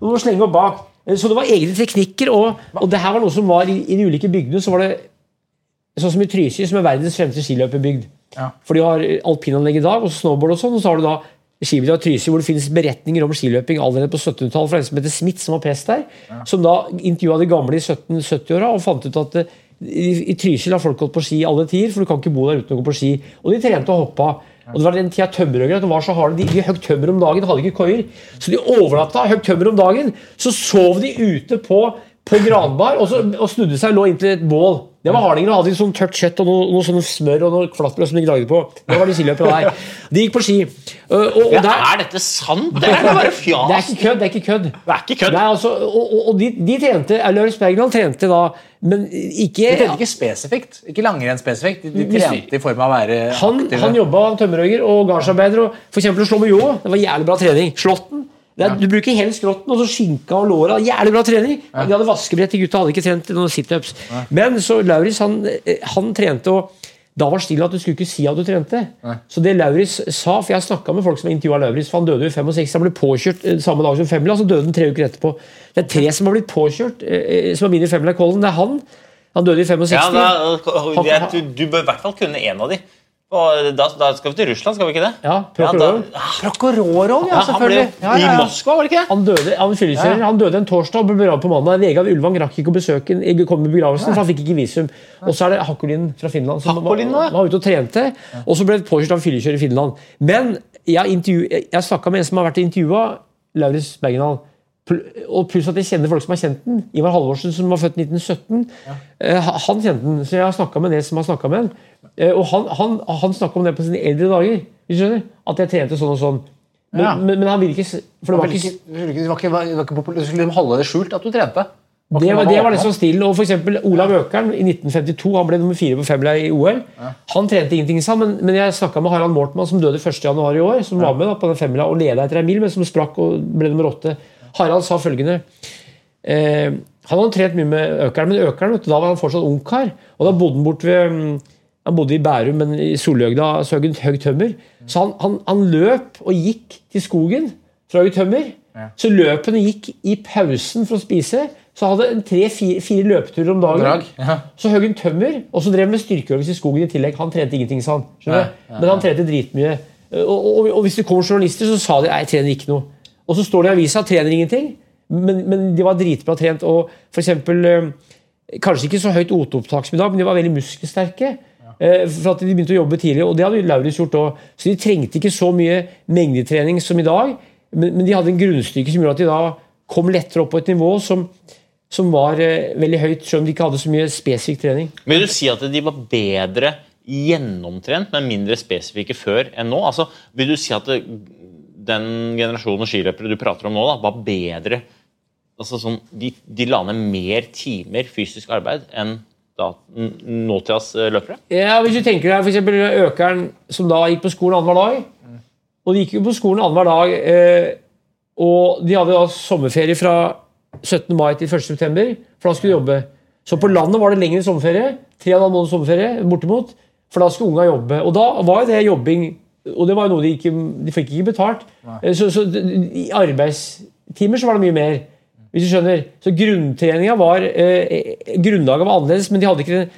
[SPEAKER 1] Du må slenge opp bak. Så det var egne teknikker, og, og det her var noe som var i, i de ulike bygdene. så var det Sånn som i Trysil, som er verdens fremste skiløperbygd.
[SPEAKER 2] Ja.
[SPEAKER 1] For de har alpinanlegg i dag, og snowboard og sånn. Og så har du da skibygda Trysil, hvor det finnes beretninger om skiløping allerede på 1700-tallet fra en som heter Smith, som var prest der. Som da intervjua de gamle i 1770-åra og fant ut at eh, i, i Trysil har folk gått på ski alle tider, for du kan ikke bo der uten å gå på ski. Og de trente og hoppa. Og det var den tida det var så harde, de, de høgg tømmer om dagen, hadde ikke koier. Så de overnatta, høgg tømmer om dagen. Så sov de ute på, på granbar og, så, og snudde seg og lå inntil et bål. Det var hardingene. Hadde sånn tørt kjøtt og noe, noe sånn smør og noe flatbrød som de lagde på. Det var de skiløperne der. De gikk på ski. Og, og, og
[SPEAKER 3] Ja,
[SPEAKER 1] der,
[SPEAKER 3] er dette sant? Det er bare
[SPEAKER 1] det er ikke kødd. Det er ikke kødd.
[SPEAKER 3] Det er ikke kødd.
[SPEAKER 1] Nei, altså, og, og, og de, de trente Lauritz Bergland trente da, men ikke
[SPEAKER 2] De trente ikke spesifikt. Ikke langrenn spesifikt. De, de trente i form av å være
[SPEAKER 1] Han,
[SPEAKER 2] aktive.
[SPEAKER 1] han jobba tømmerhogger og gardsarbeider. og eksempel å slå med ljå. Det var jævlig bra trening. Slåtten. Er, Du bruker hele skrotten og så skinka og låra. Jævlig bra trening. De hadde vaskebrett, de gutta hadde ikke trent noen situps. Men så Lauritz han, eh, han trente, og da var stilen at du skulle ikke si at du trente. Så det Lauritz sa, for jeg snakka med folk som intervjua Lauritz, for han døde jo i 65. Han ble påkjørt eh, samme dag som femmila, så døde han tre uker etterpå. Det er tre som har blitt påkjørt, eh, som har vunnet femmila i Kollen. Det er han. Han døde i 65.
[SPEAKER 3] Ja, da, du, du bør i hvert fall kunne en av de. Og da, da skal vi til Russland, skal vi ikke det?
[SPEAKER 1] Ja,
[SPEAKER 3] Ja,
[SPEAKER 1] Prokhorov.
[SPEAKER 2] Prokhorov, ja,
[SPEAKER 3] ja, han ble
[SPEAKER 2] selvfølgelig. Ja, ja, ja.
[SPEAKER 3] i Moskva, var det ikke det?
[SPEAKER 1] Han døde han, ja, han døde en torsdag og ble begravet på mandag. Vegard Ulvang rakk ikke å besøke komme i begravelsen, for han fikk ikke visum. Og så er det Hakkolin fra Finland som var, var ute og trente. Og så ble det påkjørt av fyllekjører i Finland. Men jeg, intervju- jeg, snakka med en som har vært intervjua, Lauritz Bergendal. Og pluss at jeg kjenner folk som har kjent den. Ivar Halvorsen, som var født i 1917. eh, Han kjente den, så jeg har snakka med en som har snakka med den. Eh, Og han, han, han snakker om det på sine eldre dager. Du skjønner? At jeg trente sånn og sånn. Men,
[SPEAKER 2] Ja.
[SPEAKER 1] men, men han ville ikke For det var ikke
[SPEAKER 2] det skulle ikke- det var ikke, var du skulle holde det skjult at du trente.
[SPEAKER 1] det var, det var liksom stilen. Og for eksempel Olav Økern i 1952, han ble nummer fire på femmila i OL. Han trente ingenting, sa han, men, men jeg snakka med Harald Mortmann, som døde 1. januar i år, som var med da, på den femmila og leda etter ei mil, men som sprakk og ble nummer åtte. Harald sa følgende eh, Han hadde trent mye med Økern, men Økern, da var han fortsatt ungkar. Og da bodde han bort ved mm, Han bodde i Bærum, men i Solhøgda så høgg han høgg tømmer. Så han, han, han løp og gikk til skogen for å hogge tømmer. Så løp han og gikk i pausen for å spise. Så hadde tre-fire løpeturer om dagen.
[SPEAKER 2] Ja.
[SPEAKER 1] Så høgg han tømmer, og så drev med styrkeøvelse i skogen i tillegg. Han trente ingenting, sa han. Ja. Men han trente dritmye. Og, og, og hvis det kom journalister, så sa de nei, jeg trener ikke noe. Og så står det i avisa trener ingenting, men, men de var dritbra trent. Og for eksempel, eh, Kanskje ikke så høyt OT-opptak som i dag, men de var veldig muskelsterke. Eh, For at De begynte å jobbe tidlig, og det hadde Lauritz gjort òg. Så de trengte ikke så mye mengdetrening som i dag, men, de hadde en grunnstyrke som gjorde at de da kom lettere opp på et nivå som som var eh, veldig høyt, selv om de ikke hadde så mye spesifikk trening.
[SPEAKER 3] Vil du si at de var bedre gjennomtrent, men mindre spesifikke før enn nå? Altså, vil du si at det, den generasjonen skiløpere du prater om nå, da, var bedre altså sånn, de, de la ned mer timer fysisk arbeid enn nåtidas eh, løpere?
[SPEAKER 1] Ja, Hvis du tenker deg eksempel Økeren som da gikk på skolen annenhver dag. Og de gikk jo på skolen annenhver dag, eh, og de hadde da sommerferie fra 17. mai til 1. september, for da skulle de jobbe. Så på landet var det lengre sommerferie. Tre og en halv måned sommerferie, bortimot. For da skulle unga jobbe. Og da var jo det jobbing, og det var jo noe de ikke De fikk ikke betalt. Eh, Så, så i arbeidstimer så var det mye mer. Hvis du skjønner. Så grunntreninga var eh, Grunnlaget var annerledes, men de hadde ikke den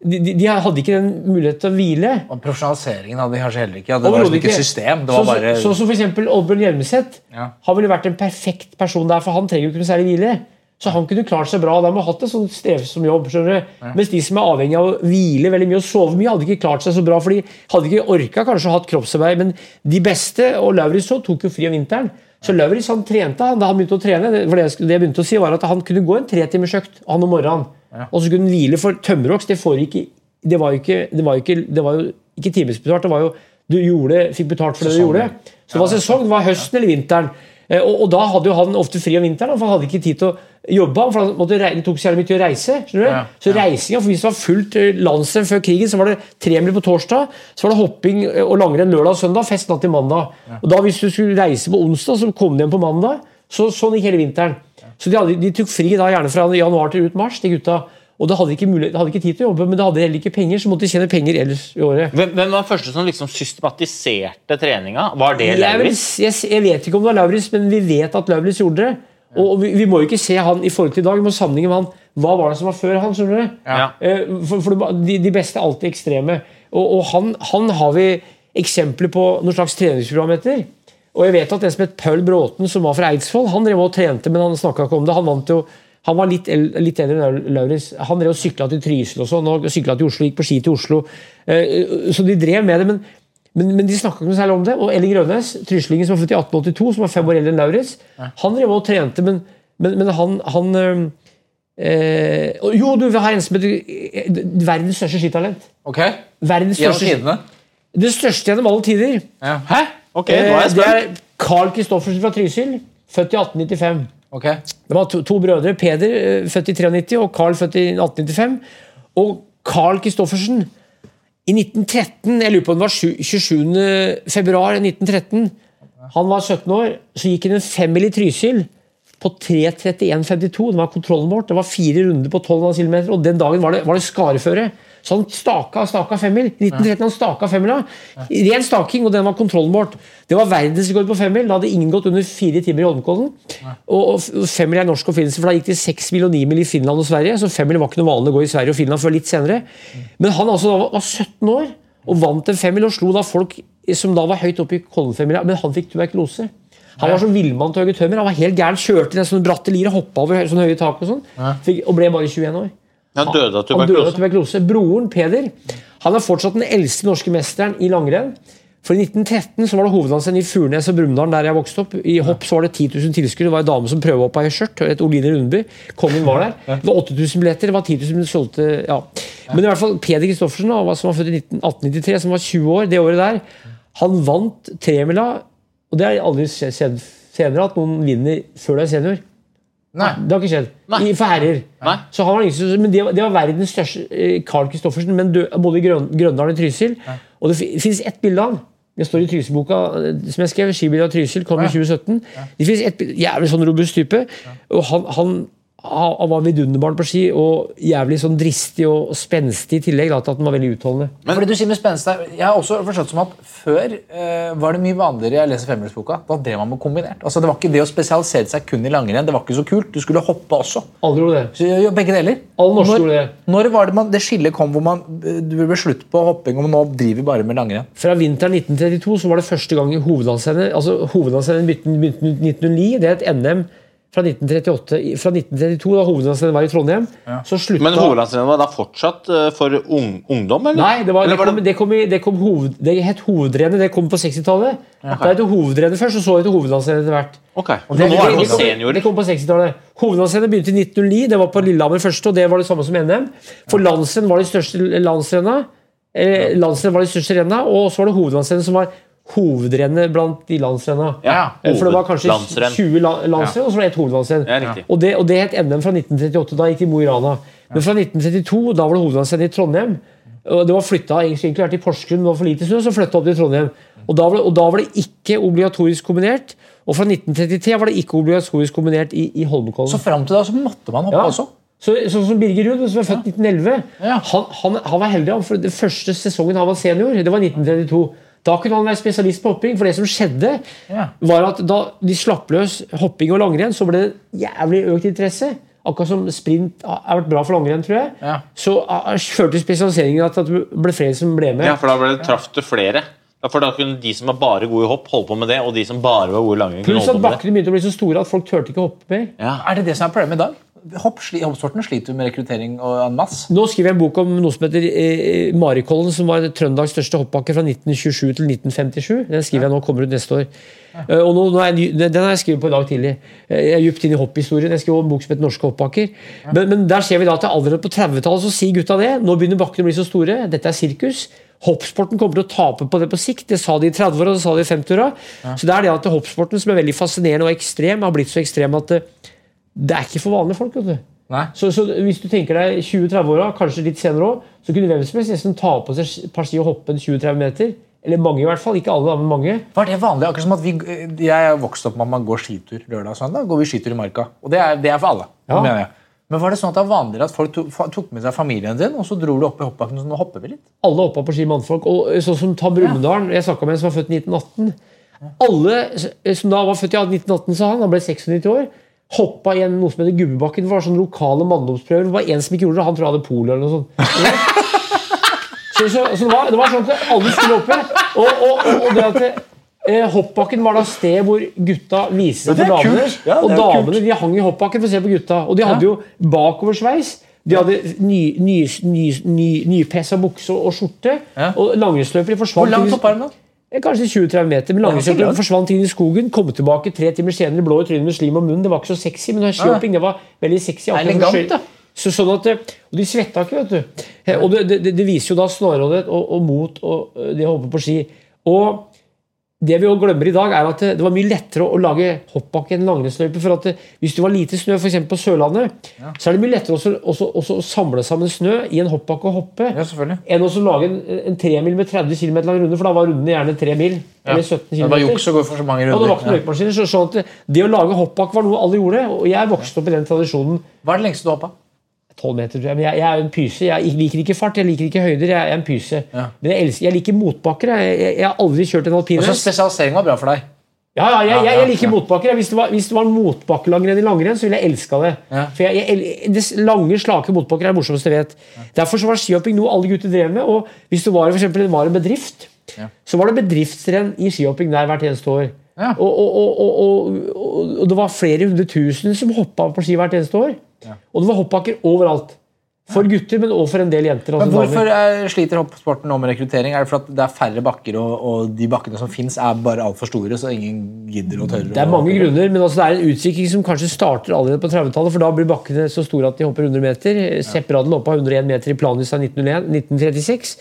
[SPEAKER 1] de, de, de hadde ikke den muligheten til å hvile.
[SPEAKER 2] Og profesjonaliseringen hadde de kanskje heller ikke. Det var liksom ikke et system. Det
[SPEAKER 1] Så-
[SPEAKER 2] bare
[SPEAKER 1] så, så, som for eksempel Oddbjørn Hjelmeset
[SPEAKER 2] Ja.
[SPEAKER 1] har ville vært en perfekt person der, for han trenger jo ikke noe særlig hvile. Så han kunne klart seg bra. De har hatt en sånn strevsom jobb. du? Mens de som er avhengig av å hvile veldig mye og sove mye, hadde ikke klart seg så bra. for de hadde ikke orka kanskje å ha kroppsarbeid. Men de beste, og Lauritz også, tok jo fri om vinteren. Så Lauritz han trente han da han begynte å trene. Det, det, jeg begynte å si var at Han kunne gå en tretimersøkt han om morgenen. Og så kunne han hvile, for tømmerhogst det ikke det var jo ikke, det var jo ikke, det var jo ikke timesbetalt. Det var jo, du gjorde, fikk betalt for det du gjorde. Så det var sesong. Det var høsten eller vinteren. Eh, Og, og da hadde jo han ofte fri om vinteren, for han hadde ikke tid til å jobbe. For måtte, det tok så jævlig mye å reise. skjønner du?
[SPEAKER 2] Ja,
[SPEAKER 1] Så reisinga, for Hvis det var fullt eh, landsrenn før krigen, så var det tremil på torsdag. Så var det hopping eh, og langrenn lørdag og søndag. Fest natt til mandag. Og da Hvis du skulle reise på onsdag, så kom du hjem på mandag. Så Sånn gikk hele vinteren. Så de, hadde, de tok fri da gjerne fra januar til ut mars, de gutta. Og det hadde de ikke, mulighet, de hadde ikke tid til å jobbe, men de hadde heller ikke penger, så måtte de tjene penger ellers i året.
[SPEAKER 3] Hvem, hvem var første som liksom systematiserte treninga? Var det Lauritz?
[SPEAKER 1] jeg, jeg vet ikke om det var Lauritz, men vi vet at Lauritz gjorde det. Og vi, vi må jo ikke se han i forhold til i dag, vi må sammenligne med han. Hva var det som var før han? skjønner du?
[SPEAKER 3] Ja.
[SPEAKER 1] Eh, For, for de, de beste er alltid ekstreme. Og, og han, han har vi eksempler på noen slags treningsprogram etter. Og jeg vet at en som het Paul Bråten, som var fra Eidsvoll, han drev og trente, men han snakka ikke om det. Han vant jo han var litt, litt eldre enn Lauritz. Han drev og sykla til Trysil og sånn, og sykla til Oslo, gikk på ski til Oslo. Eh, Så de drev med det, men, men, men de snakka ikke noe særlig om det. Og Elling Rønnes, tryslingen som var født i 1882, som var fem år eldre enn Lauritz, han drev og trente, men, men, men han, han eh, Jo, du, har en som heter eh, verdens største skitalent.
[SPEAKER 2] Ok?
[SPEAKER 1] Verdens
[SPEAKER 2] Gjennom
[SPEAKER 1] største,
[SPEAKER 2] tidene?
[SPEAKER 1] det største gjennom alle tider.
[SPEAKER 2] Ja.
[SPEAKER 3] Hæ? Ok, nå er jeg
[SPEAKER 1] Eh, det er Carl Kristoffersen fra Trysil, født i 1895.
[SPEAKER 2] Ok.
[SPEAKER 1] Det var to, to brødre. Peder, eh, født i 93, og Carl, født i 1895. Og Carl Kristoffersen i 1913 Jeg lurer på om det var sju- 27. februar 1913. Han var 17 år. Så gikk han en femmil i Trysil på 3.31,52. Det var kontrollen vårt. Det var fire runder på 12,5 km, og den dagen var det, var det skareføre. Så han staka, staka femmil. I 1913 han staka femmila. Ren staking, og den var kontrollen vårt. Det var verdensrekord på femmil. Da hadde ingen gått under fire timer i Holmenkollen. Og, og femmil er norsk oppfinnelse, for da gikk det seks mil og ni mil i Finland og Sverige. Så femmil var ikke noe vanlig å gå i Sverige og Finland før litt senere. Men han altså da var var 17 år og vant en femmil og slo da folk som da var høyt oppe i Kollenfemmila, men han fikk tuberkulose. Han var som villmann til Høge Tømmer. Han var helt gæren, kjørte i sånne bratte lier, hoppa over sånne høye tak og sånn. Og ble bare 21 år.
[SPEAKER 3] Han døde av
[SPEAKER 1] Han døde av
[SPEAKER 3] tuberkulose.
[SPEAKER 1] tuberkulose. Broren Peder han er fortsatt den eldste norske mesteren i langrenn. For I 1913 så var det hovedlandsrenn i Furnes og Brumunddal, der jeg vokste opp. I hopp så var det 10 000 tilskuere. Det var en dame som prøvehoppa i skjørt. et Oline Rundby. Kongen var der. Det var 8000 billetter. Det var 10 000 solgte ja. Men i hvert fall Peder Kristoffersen, som var født i 1893, som var 20 år det året der, han vant tremila. Og det har aldri skjedd senere at noen vinner før du er senior.
[SPEAKER 2] Nei.
[SPEAKER 1] Det har ikke skjedd.
[SPEAKER 3] Nei.
[SPEAKER 1] I, for herrer.
[SPEAKER 3] Nei.
[SPEAKER 1] Så han var den men det, var- det var verdens største eh, Carl Kristoffersen, men dø, både i Grøn, Grøndalen og Trysil. Og det fi- finnes ett bilde av han. Det står i Trysil-boka eh, som jeg skrev. Skibilde av Trysil kom i 2017. Det finnes ett Jævlig sånn robust type. Og han, han, han var vidunderbarn på ski og jævlig sånn dristig og spenstig i tillegg da, til at han var veldig utholdende.
[SPEAKER 2] Men, Fordi du sier med spenst Jeg har også forstått som at før eh, var det mye vanligere jeg leser femmilsboka. Da drev man med kombinert. Altså Det var ikke det å spesialisere seg kun i langrenn. Det var ikke så kult. Du skulle hoppe også.
[SPEAKER 1] Alle gjorde det.
[SPEAKER 2] Så, jo, begge deler.
[SPEAKER 1] Alle norske
[SPEAKER 2] når,
[SPEAKER 1] gjorde det.
[SPEAKER 2] Når var det man, det skillet kom hvor man du ble slutt på hopping, og nå driver vi bare med langrenn?
[SPEAKER 1] Fra vinteren 1932 så var det første gang i hovedlandsrennet altså hovedlandsrennet begynte begynte i 1909. Det er et NM fra 1938. Fra 1932, da hovedlandsrennet var i Trondheim, så slutta
[SPEAKER 5] Men hovedlandsrennet var da fortsatt eh, for ung, ungdom, eller?
[SPEAKER 1] Nei, det, var,
[SPEAKER 5] Eller
[SPEAKER 1] det, kom, det, kom i, det, kom hoved, det het hovedrennet. Det kom på 60-tallet. Det het hovedrennet først, og så het hovedlandsrennet etter hvert.
[SPEAKER 5] Ok,
[SPEAKER 1] Det,
[SPEAKER 5] Nå er det
[SPEAKER 1] det, kom,
[SPEAKER 5] seniorer.
[SPEAKER 1] det kom på 60-tallet. Hovedlandsrennet begynte i 1909. Det var på Lillehammer første, og det var det samme som NM. For landsrenn var de største landsrenna. Eh, landsrenn var de største renna, og så var det hovedlandsrennet som var hovedrennet blant de landsrenna.
[SPEAKER 5] Ja,
[SPEAKER 1] Eh, For det var kanskje
[SPEAKER 5] hovedlandsrenn.
[SPEAKER 1] 20 la- landsrenn, og så var det ett hovedlandsrenn.
[SPEAKER 5] Ja.
[SPEAKER 1] Og det, og det het NM fra 1938. Da gikk de i Mo i Rana. Men fra 1932, da var det hovedlandsrenn i Trondheim. Og det var flytta egentlig vært til Porsgrunn, det var for lite snø, så flytta opp til Trondheim. Og da, det, og da var det ikke obligatorisk kombinert. Og fra 1933 var det ikke obligatorisk kombinert i, i Holmenkollen.
[SPEAKER 2] Så fram til da så måtte man hoppe
[SPEAKER 1] Ja.
[SPEAKER 2] også.
[SPEAKER 1] Så, sånn som Birger Ruud, som er født 1911,
[SPEAKER 2] Ja.
[SPEAKER 1] han, han, han var heldig. for Den første sesongen han var senior, det var 1932. Da kunne han være spesialist på hopping. For det som skjedde,
[SPEAKER 2] Ja.
[SPEAKER 1] var at da de slapp løs hopping og langrenn, så ble det jævlig økt interesse. Akkurat som sprint har vært bra for langrenn, tror jeg.
[SPEAKER 2] Ja.
[SPEAKER 1] Så førte spesialiseringen at at det ble flere som ble med.
[SPEAKER 5] Ja, for da ble det traff det flere. Ja, for da kunne de som var bare gode i hopp, holde på med det, og de som bare var gode i langrenn, kunne holde på med det.
[SPEAKER 1] bakkene begynte å bli så store at folk turte ikke å hoppe mer.
[SPEAKER 5] Ja.
[SPEAKER 2] Er det det som er problemet i dag? Hopp, hoppsporten sliter med rekruttering og en masse.
[SPEAKER 1] Nå skriver jeg en bok om noe som heter eh, Marikollen, som var Trøndelags største hoppbakke fra 1927 til 1957. Den skriver jeg nå, kommer ut neste år. Eh, og nå, nå er den har jeg skrevet på i dag tidlig. Eh, jeg er dypt inn i hopphistorien. Jeg skriver en bok som heter Norske hoppbakker. Men, men der ser vi da at allerede på 30-tallet så sier gutta det. Nå begynner bakkene å bli så store. Dette er sirkus. Hoppsporten kommer til å tape på det på sikt. Det sa de i 30-åra og det sa de i 50-åra. Så det er det at hoppsporten, som er veldig fascinerende og ekstrem, har blitt så ekstrem at det, er ikke for vanlige folk. vet du. Så, så hvis du tenker deg 20-30-åra, kanskje litt senere òg, så kunne hvem som helst nesten ta på seg et par ski og hoppe en 20-30 meter. Eller mange, i hvert fall. Ikke alle, men mange.
[SPEAKER 2] Var det vanlig? Akkurat som at vi, Jeg er vokst opp med at man går skitur lørdag og søndag. går vi skitur i marka. Og det er, det er for alle.
[SPEAKER 1] Ja.
[SPEAKER 2] mener jeg. Men var det sånn at det var vanligere at folk tok, med seg familien sin, og så dro du opp i hoppbakken og sånn, og hopper vi litt?
[SPEAKER 1] Alle hoppa på ski mannfolk. Og eh, sånn som Tam Brumunddal, jeg snakka med en som var født i 1918. Alle som da var født i 1918, sa han, han ble 96 år, hoppa igjen noe som heter Gubbebakken. Det var sånne lokale manndomsprøver. Det var en som ikke gjorde det, han tror jeg hadde polio eller noe sånt. Så, så, så det, var, det var sånn at alle skulle hoppe. Og, og, og, og det at eh, Hoppbakken var da sted hvor gutta viste seg for damene.
[SPEAKER 2] Ja,
[SPEAKER 1] og damene de hang i hoppbakken for å se på gutta. Og de hadde jo bakoversveis. De hadde ny- ny- ny- ny- nypressa bukse og skjorte.
[SPEAKER 2] Ja.
[SPEAKER 1] Og langrennsløpere
[SPEAKER 2] Hvor langt hoppa de da?
[SPEAKER 1] Eh, Kanskje 20-30 meter. Men
[SPEAKER 2] Ja, langt.
[SPEAKER 1] forsvant inn i skogen, kom tilbake tre timer senere blå i trynet med slim og munn. Det var ikke så sexy, men skihopping det var veldig sexy.
[SPEAKER 2] Elegant, da.
[SPEAKER 1] Så, sånn at, eh, og de svetta ikke, vet du. Eh, Og det, det, det viser jo da snarrådighet og, og mot og det å hoppe på ski. Og det vi også glemmer i dag, er at det, det var mye lettere å, lage hoppbakke enn langrennsløype. For at hvis det var lite snø, f.eks. på Sørlandet, så er det mye lettere også, også, også å samle sammen snø i en hoppbakke og hoppe
[SPEAKER 2] Ja,
[SPEAKER 1] enn å lage en, en tremil med 30 km lang runde, for da var rundene gjerne 3 mil. Eller 17 km.
[SPEAKER 2] Det var juks å gå for så mange
[SPEAKER 1] Ja, det var ikke
[SPEAKER 2] runder.
[SPEAKER 1] løypemaskiner, så sånn at det å lage hoppbakke var noe alle gjorde. Og jeg vokste opp i den tradisjonen.
[SPEAKER 2] Hva er det lengste du hoppa?
[SPEAKER 1] 12 meter, tror jeg. Men jeg, jeg er en pyse. Jeg liker ikke fart, jeg liker ikke høyder. Jeg er en pyse.
[SPEAKER 2] Ja.
[SPEAKER 1] Men jeg, elsker, jeg liker motbakker. Jeg, jeg, har aldri kjørt en
[SPEAKER 2] Og så spesialisering var bra for deg.
[SPEAKER 1] Ja, ja, jeg, jeg, jeg liker motbakker. Hvis det var, hvis det var motbakkelangrenn i langrenn, så ville jeg elska det. For det lange, slake motbakker er det morsomste jeg vet. Derfor så var skihopping noe alle gutter drev med. Og hvis det var, for eksempel, det var en bedrift, så var det bedriftsrenn i skihopping der hvert eneste år. Og, og, og, og det var flere hundre tusen som hoppa på ski hvert eneste år. Og det var hoppbakker overalt. For gutter, men også for en del jenter.
[SPEAKER 2] Men
[SPEAKER 1] Altså
[SPEAKER 2] Hvorfor
[SPEAKER 1] damer.
[SPEAKER 2] er, sliter hoppsporten nå med rekruttering? Er det for at det er færre bakker, og, og de bakkene som fins, er bare altfor store, så ingen gidder å tørre?
[SPEAKER 1] Det er mange grunner, men altså det er en utvikling som kanskje starter allerede på 30-tallet. For da blir bakkene så store at de hopper 100 meter. Ja. Radel hoppa 101 meter i Planica 1901, 1936.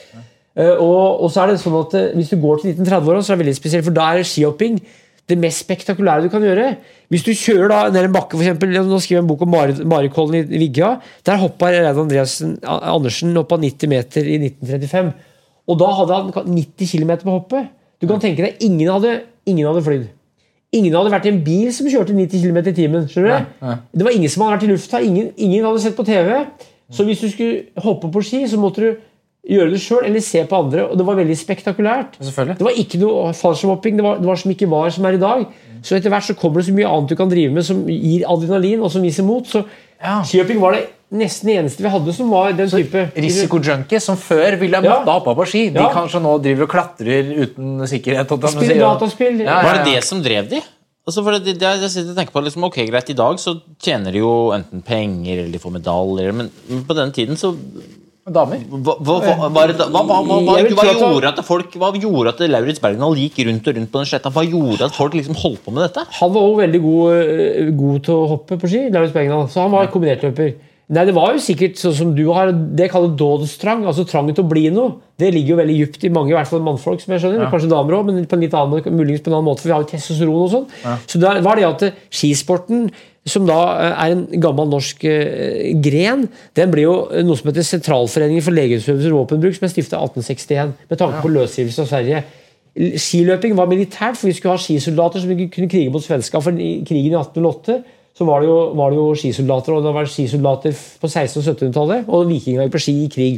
[SPEAKER 1] Uh, og, og så er det sånn at uh, Hvis du går til 1930-åra, så er det veldig spesielt, for da er det skihopping det mest spektakulære du kan gjøre. Hvis du kjører da ned en bakke, for eksempel, Nå skriver jeg en bok om Mari- Marikollen i Vigga. Der hoppa Reidar Andreassen Andersen opp av 90 meter i 1935. Og da hadde han 90 km på hoppet. Du kan tenke deg, ingen hadde, ingen hadde flydd. Ingen hadde vært i en bil som kjørte 90 km i timen. skjønner du? Det var ingen som hadde vært i lufta. Ingen, ingen hadde sett på TV. Så hvis du skulle hoppe på ski, så måtte du gjøre det sjøl eller se på andre. Og det var veldig spektakulært. Det var ikke noe fallskjermhopping. Det var, det var som ikke var, som er i dag. Så etter hvert så kommer det så mye annet du kan drive med som gir adrenalin og som viser mot. Så
[SPEAKER 2] Ja.
[SPEAKER 1] skihopping var det nesten det eneste vi hadde som var den type
[SPEAKER 2] Risikojunkies som før ville ha
[SPEAKER 1] Ja.
[SPEAKER 2] måtte hoppe på ski, de
[SPEAKER 1] Ja.
[SPEAKER 2] kanskje nå driver og klatrer uten sikkerhet. Spiller
[SPEAKER 1] dataspill.
[SPEAKER 2] Ja, ja,
[SPEAKER 5] Var det det som drev de? Altså for det, det, jeg sitter og tenker på liksom, Ok, greit, I dag så tjener de jo enten penger eller de får medaljer, men, men på den tiden så
[SPEAKER 2] Damer.
[SPEAKER 5] Hva, hva, hva, hva, det da- hva, hva, hva, hva, hva
[SPEAKER 1] tro at han-
[SPEAKER 5] gjorde at folk Hva gjorde at Lauritz Bergendal gikk rundt og rundt på den sletta? Hva gjorde at folk liksom holdt på med dette?
[SPEAKER 1] Han var også veldig god, øh, god til å hoppe på ski, Lauritz Bergendal, så han var kombinertløper. Nei, Det var jo sikkert sånn som du har det kalles dådstrang, altså trangen til å bli noe. Det ligger jo veldig dypt i mange, i hvert fall mannfolk, som jeg skjønner. Kanskje damer òg, men på en litt annen, muligens på en annen måte, for vi har jo testosteron og sånn. Så det var det at eh, skisporten, som da eh, er en gammel norsk eh, gren, den ble jo eh, noe som heter Sentralforeningen for legemsøvelse og våpenbruk, som er stifta 1861 med tanke på løsgivelse av Sverige. Skiløping var militært, for vi skulle ha skisoldater som kunne krige mot svenska. For krigen i 1808 så var det, jo, var det jo skisoldater, og det var skisoldater på 1600- og 1700-tallet. Og vikingene gikk på ski i krig.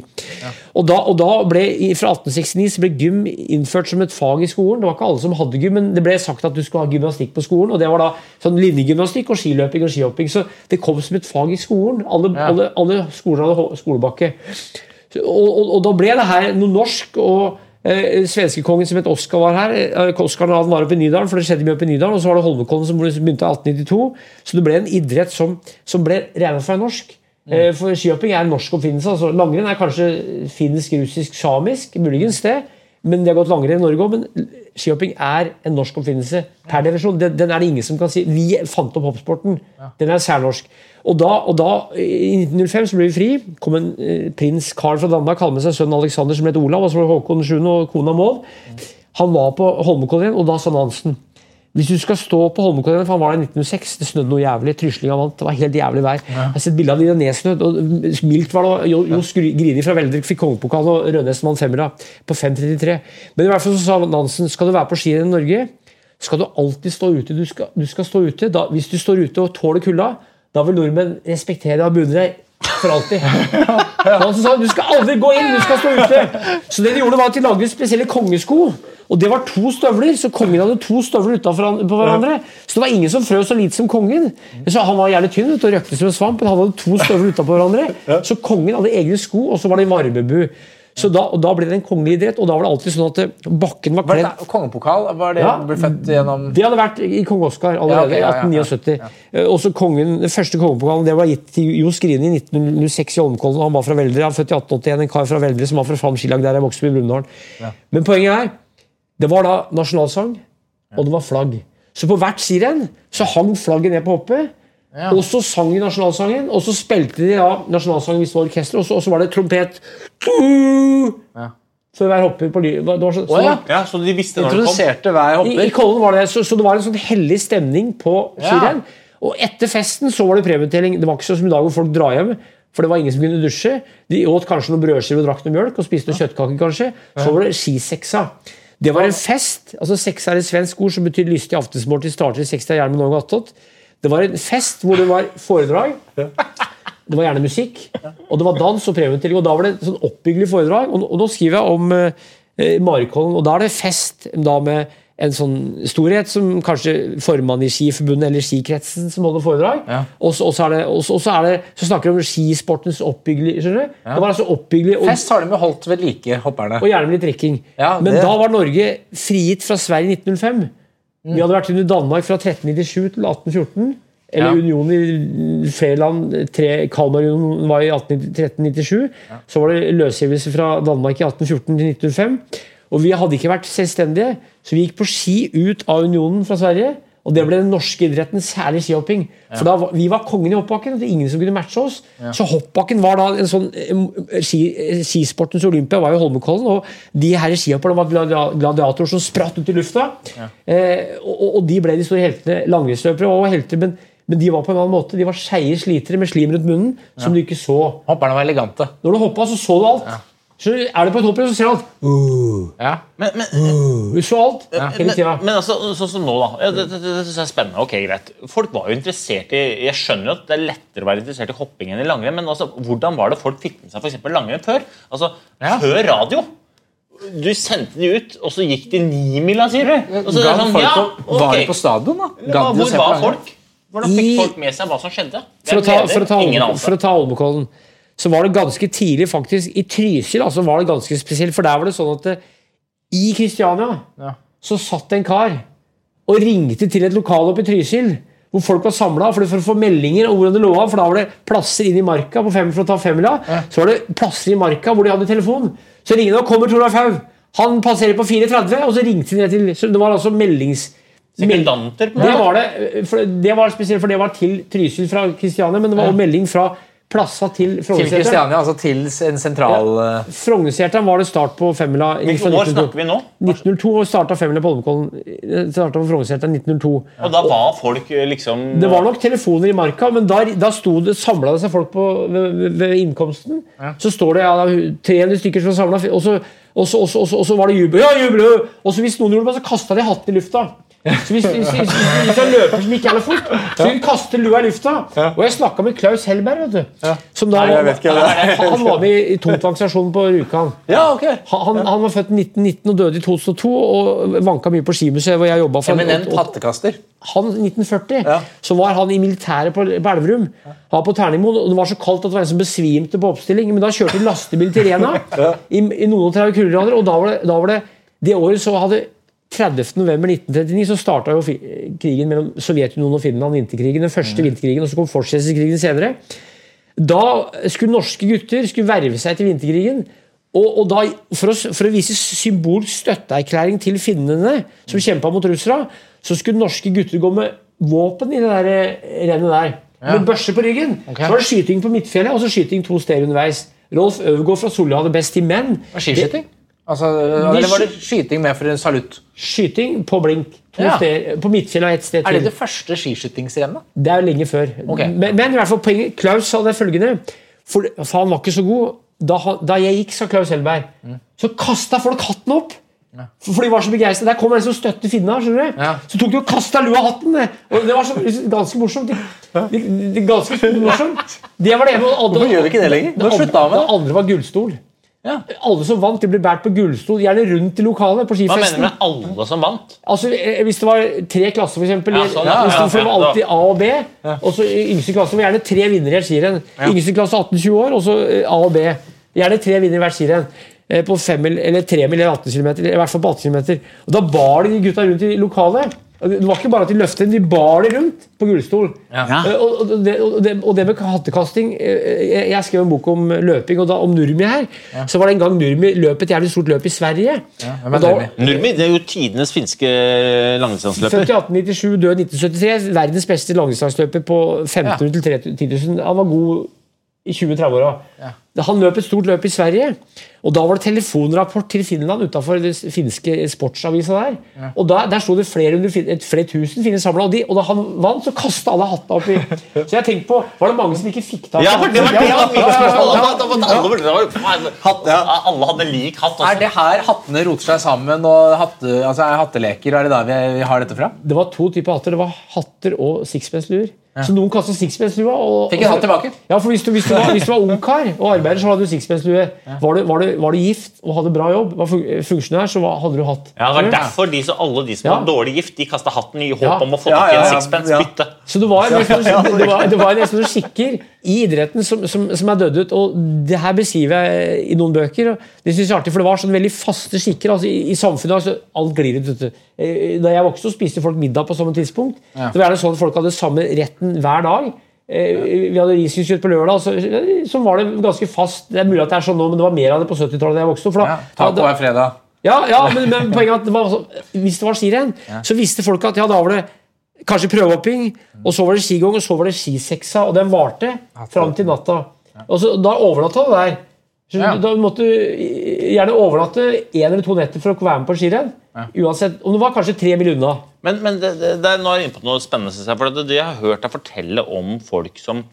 [SPEAKER 1] Og, da, og da ble, Fra 1869 så ble gym innført som et fag i skolen. Det var ikke alle som hadde gym, men det ble sagt at du skulle ha gymnastikk på skolen. Og det var da sånn linjegymnastikk og skiløping og skihopping. Så det kom som et fag i skolen. Alle, alle, alle skoler hadde skolebakke. Og, og, og da ble det her noe norsk. og eh, Svenskekongen som het Oskar var her. Eh, Oskar var oppe i Nydalen, for det skjedde mye oppe i Nydalen. Og så var det Holmenkollen som begynte i 1892. Så det ble en idrett som, som ble regnet for å være norsk. Eh, For skihopping er en norsk oppfinnelse. altså Langrenn er kanskje finsk, russisk, samisk, muligens det. Men de har gått langrenn i Norge òg. Men skihopping er en norsk oppfinnelse per definisjon. Den, den er det ingen som kan si. Vi fant opp hoppsporten. Den er særnorsk. Og da, og da, i 1905 så ble vi fri. kom en eh, prins Carl fra Danmark, hadde med seg sønnen Alexander som het Olav, og så var Håkon 7. og kona Maud. Han var på Holmenkollen, og da sa Nansen hvis du skal stå på Holmenkollen, for han var der i 1906, det snødde noe jævlig, tryslinga vant, det var helt jævlig vær. Jeg har sett bilde av de der nedsnødd, og mildt var det, Jo, jo Grini fra Veldrik fikk kongepokalen, og Rødnesen vant femmera på 5.33. Men i hvert fall så sa Nansen, skal du være på skirenn i Norge, skal du alltid stå ute. Du skal, du skal stå ute. Da, hvis du står ute og tåler kulda, da vil nordmenn respektere deg og beundre deg for alltid. Han sa du skal aldri gå inn, du skal stå ute. Så det de gjorde var at de lagde spesielle kongesko. Og det var to støvler, så kongen hadde to støvler utenfor på hverandre. Så det var ingen som frøs så lite som kongen. Så Han var gjerne tynn og røkte som en svamp, men han hadde to støvler utenpå hverandre. Så kongen hadde egne sko, og så var det varmebu. Så da, og da ble det en kongelig idrett, og da var det alltid sånn at eh, bakken var
[SPEAKER 2] Var det kongepokal? Var det
[SPEAKER 1] Ja.
[SPEAKER 2] ble født gjennom
[SPEAKER 1] det hadde vært i kong Oskar allerede
[SPEAKER 2] Ja, okay, ja, ja,
[SPEAKER 1] i 1879. Ja, Også kongen, Den første kongepokalen det var gitt til Jo Skrini i 1906 i Holmenkollen. Han var fra Veldre, han var født i 1881, en kar fra Veldre som var fra Fram skilag der jeg vokste opp i Brumunddal. Men poenget er, det var da nasjonalsang, og det var flagg. Så på hvert skirenn så hang flagget ned på hoppet. Og så sang de nasjonalsangen, og så spilte de ja, nasjonalsangen hvis det var orkester, og så, og så var det trompet. For hver hopper på ly... Så,
[SPEAKER 2] oh, ja.
[SPEAKER 5] Ja, Så de visste når det kom?
[SPEAKER 2] Introduserte hver
[SPEAKER 1] i, I
[SPEAKER 2] hopper.
[SPEAKER 1] Kollen var det så, så det var en sånn hellig stemning på
[SPEAKER 2] Ja.
[SPEAKER 1] skirenn. Og etter festen så var det premieutdeling. Det var ikke sånn som i dag hvor folk drar hjem. For det var ingen som kunne dusje. De åt kanskje noen brødskiver og drakk noe mjølk og spiste noen kjøttkaker. kanskje. Så var det skiseksa. Det var en fest. altså Seksa er et svensk ord som betyr lystig aftensmåltid. Starter i seksa gjerne med noe attåt. Det var en fest hvor det var foredrag. Det var gjerne musikk, og det var dans og premieutdeling. Og da var det et sånn oppbyggelig foredrag. Og, og nå skriver jeg om eh, Marikollen, og da er det fest da med en sånn storhet som kanskje formann i Skiforbundet eller skikretsen som holder foredrag.
[SPEAKER 2] Ja.
[SPEAKER 1] Og så er det, og så, er det, så snakker de om skisportens oppbyggelig. skjønner du? Det var altså oppbyggelig og,
[SPEAKER 2] Fest har de jo holdt ved like, hopperne.
[SPEAKER 1] og gjerne med litt drikking.
[SPEAKER 2] Ja,
[SPEAKER 1] Men da var Norge frigitt fra Sverige i 1905. Vi hadde vært under Danmark fra 1397 til 1814. Eller
[SPEAKER 2] Ja.
[SPEAKER 1] unionen i flere land. Kalmarunionen var i 18, 1397. Så var det løsgivelse fra Danmark i 1814 til 1905. Og vi hadde ikke vært selvstendige, så vi gikk på ski ut av unionen fra Sverige. Og det ble den norske idretten, særlig skihopping. For da Vi var kongen i hoppbakken, og det var ingen som kunne matche oss. Så hoppbakken var da en sånn ski, Skisportens Olympia var jo Holmenkollen, og de her skihopperne var gladia- gladiatorer som spratt ut i lufta. Eh, og, og de ble de store heltene. Langrennsløpere var helter, men, men de var på en annen måte. De var skeie slitere med slim rundt munnen som du ikke så.
[SPEAKER 2] Hopperne var elegante.
[SPEAKER 1] Når du hoppa, så så du alt. Så er du på et hopprenn, så ser du alt.
[SPEAKER 2] Ja.
[SPEAKER 5] Men, men,
[SPEAKER 1] Du så alt hele
[SPEAKER 5] men,
[SPEAKER 1] tida.
[SPEAKER 5] men altså, sånn som nå, da. Ja, det, det, det, synes jeg er spennende. ok, greit. Folk var jo interessert i Jeg skjønner jo at det er lettere å være interessert i hopping enn i langrenn, men altså, hvordan var det folk fikk med seg eksempel langrenn før? Altså,
[SPEAKER 2] Ja.
[SPEAKER 5] Før radio. Du sendte de ut, og så gikk de nimila, sier du? Og så er det sånn,
[SPEAKER 2] folk
[SPEAKER 5] ja,
[SPEAKER 2] okay. Var de på stadion, da?
[SPEAKER 5] Ja, hvor var folk? Hvordan fikk folk med seg hva som skjedde?
[SPEAKER 1] For å ta, for å ta,
[SPEAKER 5] ingen
[SPEAKER 1] for å ta Holmenkollen, så var det ganske tidlig, faktisk, i Trysil altså var det ganske spesielt, for der var det sånn at det, i Kristiania
[SPEAKER 2] Ja.
[SPEAKER 1] så satt en kar og ringte til et lokal oppe i Trysil. Hvor folk var samla for, for å få meldinger om hvordan det lå av. For da var det plasser inn i marka på fem for å ta femmila. Så var det plasser i marka hvor de hadde telefon. Så ringer de og kommer Torleif Haug. Han passerer på 4.30, og så ringte de ned til Så det var altså meldings...
[SPEAKER 5] Sekundanter.
[SPEAKER 1] Det var det, for det var spesielt, for det var til Trysil fra Kristiania, men det var også melding fra plasser til
[SPEAKER 2] Til
[SPEAKER 1] Frognerseteren.
[SPEAKER 2] Kristiania, altså til en sentral ja.
[SPEAKER 1] Frognerseteren var det start på femmila. i-
[SPEAKER 5] Hvilket år snakker vi nå?
[SPEAKER 1] 1902 og starta femmila på Holmenkollen. Starta på Frognerseteren 1902.
[SPEAKER 5] Og da var folk eh, liksom
[SPEAKER 1] Det var nok telefoner i marka, men da, da samla det seg folk på, ved, ved- innkomsten. innkomsten. Så står det ja, 300 stykker som samla, og så var det jubel. Ja, jubel! Og så hvis noen gjorde det, så kasta de hatten i lufta. Så hvis, hvis, hvis, hvis er løper som ikke er fort, så vil kaste lua i lufta. Og jeg snakka med Klaus Hellberg, vet du. Som da,
[SPEAKER 2] Nei, jeg vet ikke
[SPEAKER 1] han, han var med i tungtvannsstasjonen på Rjukan.
[SPEAKER 2] Ja, okay.
[SPEAKER 1] Han, han var født i 1919 og døde i 2002 og vanka mye på skimuseet hvor jeg jobba.
[SPEAKER 2] Eminent hattekaster.
[SPEAKER 1] Han 1940
[SPEAKER 2] Ja.
[SPEAKER 1] så var han i militæret på på Elverum. Han var på Terningmoen, og Det var så kaldt at det var en som besvimte på oppstilling. Men da kjørte de lastebil til Rena i, i noen og 30 kuldegrader. Og da var, det, da var det det året så hadde 30. november 1939 så starta jo krigen mellom Sovjetunionen og Finland, vinterkrigen, den første vinterkrigen, og så kom fortsettelseskrigen senere. Da skulle norske gutter skulle verve seg til vinterkrigen. Og, og da, for, å, for å vise symbolsk støtteerklæring til finnene, som kjempa mot russere, så skulle norske gutter gå med våpen i det der eh, rennet der. Med børse på ryggen. Så var det skyting på Midtfjellet, og så skyting to steder underveis. Rolf Øvergaard fra Solli hadde best i menn.
[SPEAKER 2] Skiskyting? Altså, eller var det skyting med for en salutt?
[SPEAKER 1] Skyting på blink.
[SPEAKER 2] Ja.
[SPEAKER 1] steder, på Midtfjellet og ett sted
[SPEAKER 2] Er det det første skiskytingsrennet?
[SPEAKER 1] Det er jo lenge før.
[SPEAKER 2] Okay.
[SPEAKER 1] Men, men i hvert fall poenget Klaus sa det følgende For, for han var ikke så god. Da, da jeg gikk, sa Klaus Helberg,
[SPEAKER 2] Mm.
[SPEAKER 1] så kasta folk hatten opp. For, for de var så begeistra. Der kom en som støtte finna.
[SPEAKER 2] Ja.
[SPEAKER 1] Så tok de og kasta lua hatten. Og det var så, ganske morsomt. De, de, de, ganske morsomt. Det var det ene.
[SPEAKER 2] Hvorfor gjør vi ikke det lenger? Nå slutta med det.
[SPEAKER 1] det andre var gullstol.
[SPEAKER 2] Ja.
[SPEAKER 1] Alle som vant, de ble båret på gullstol. Gjerne rundt i lokalet på skifesten.
[SPEAKER 5] Hva mener du med alle som vant?
[SPEAKER 1] Altså, eh, Hvis det var tre klasser, for eksempel,
[SPEAKER 5] Ja, sånn, ja, ja,
[SPEAKER 1] for det var alltid A og B. Og så yngste klasse var gjerne tre vinnere i hvert skirenn. Yngste klasse 18-20 år, og så eh, A og B. Gjerne tre vinnere i hvert skirenn. Eh, På fem eller tre mil eller 18 km, i hvert fall på 18 km. Og da bar de de gutta rundt i lokalet. Det var ikke bare at de løftet den, de bar det rundt på gullstol. Eh, Og, og, det, og, det, og det med hattekasting eh, Jeg, jeg skrev en bok om løping, og da om Nurmi her. Så var det en gang Nurmi løp et jævlig stort løp i Sverige.
[SPEAKER 2] Er
[SPEAKER 1] Og da-
[SPEAKER 2] Nurmi?
[SPEAKER 5] Nurmi det er jo tidenes finske langdistanseløper.
[SPEAKER 1] Født i 1897, død 1973. Verdens beste langdistanseløper på 1500 til 10 000. Han var god i 20-30-åra. Han løp et stort løp i Sverige, og da var det telefonrapport til Finland utafor den finske sportsavisa der. Og da, Der sto det flere, flere tusen finner samla, og, og da han vant, så kasta alle hatta oppi. Så jeg tenkte på Var det mange som ikke fikk tak i
[SPEAKER 5] Ja, for det var det
[SPEAKER 1] Ja,
[SPEAKER 5] var
[SPEAKER 1] ja, ja, ja, ja.
[SPEAKER 5] Alle, det alle hadde lik hatt.
[SPEAKER 2] Er
[SPEAKER 5] Altså.
[SPEAKER 2] det her hattene roter seg sammen og hatte, altså er hatteleker? Er det der vi, vi har dette fra?
[SPEAKER 1] Det var to typer hatter. Det var hatter og sixpence-luer. Så noen kastet sixpence-lua.
[SPEAKER 2] Fikk en hatt tilbake.
[SPEAKER 1] Ja, for hvis du, hvis du, var, hvis du var ungkar og arbeider, så hadde du sixpence-lue. Var, du- var, var du gift og hadde bra jobb, var fun- funksjonær, så hadde du hatt.
[SPEAKER 5] Ja, det var derfor de alle de som
[SPEAKER 1] Ja.
[SPEAKER 5] var dårlig gift, de kasta hatten i håp
[SPEAKER 1] Ja.
[SPEAKER 5] om å få
[SPEAKER 2] Ja,
[SPEAKER 5] tak i
[SPEAKER 2] ja,
[SPEAKER 5] en
[SPEAKER 2] ja,
[SPEAKER 5] sixpence.
[SPEAKER 2] ja.
[SPEAKER 5] Bytte.
[SPEAKER 1] Så det var, det var, det var nesten noen skikker i idretten som, som, som er dødd ut. Og det her beskriver jeg i noen bøker. og Det synes jeg er artig, for det var sånn veldig faste skikker altså i, i samfunnet. altså Alt glir ut. vet du. Eh, Da jeg vokste, så spiste folk middag på samme tidspunkt. Det var gjerne sånn at Folk hadde samme retten hver dag. Eh, Vi hadde risgrynkjøtt på lørdag, så, så var det ganske fast. Det er mulig at det er sånn nå, men det var mer av det på 70-tallet. da jeg vokste opp,
[SPEAKER 2] Ja, taco er fredag.
[SPEAKER 1] ja, ja men, men poenget er at det var, altså- hvis det var skirenn, så visste folk at ja, da var det kanskje prøvehopping, og så var det skigong, og så var det skiseksa, og den varte fram til natta. Og så, da overnatta du der.
[SPEAKER 2] Ja.
[SPEAKER 1] Da måtte du gjerne overnatte én eller to netter for å være med på skirenn. Uansett, Om det var kanskje tre mil unna.
[SPEAKER 5] Men, men det, det, det nå er inne på noe spennende. For det, det jeg har hørt deg fortelle om folk som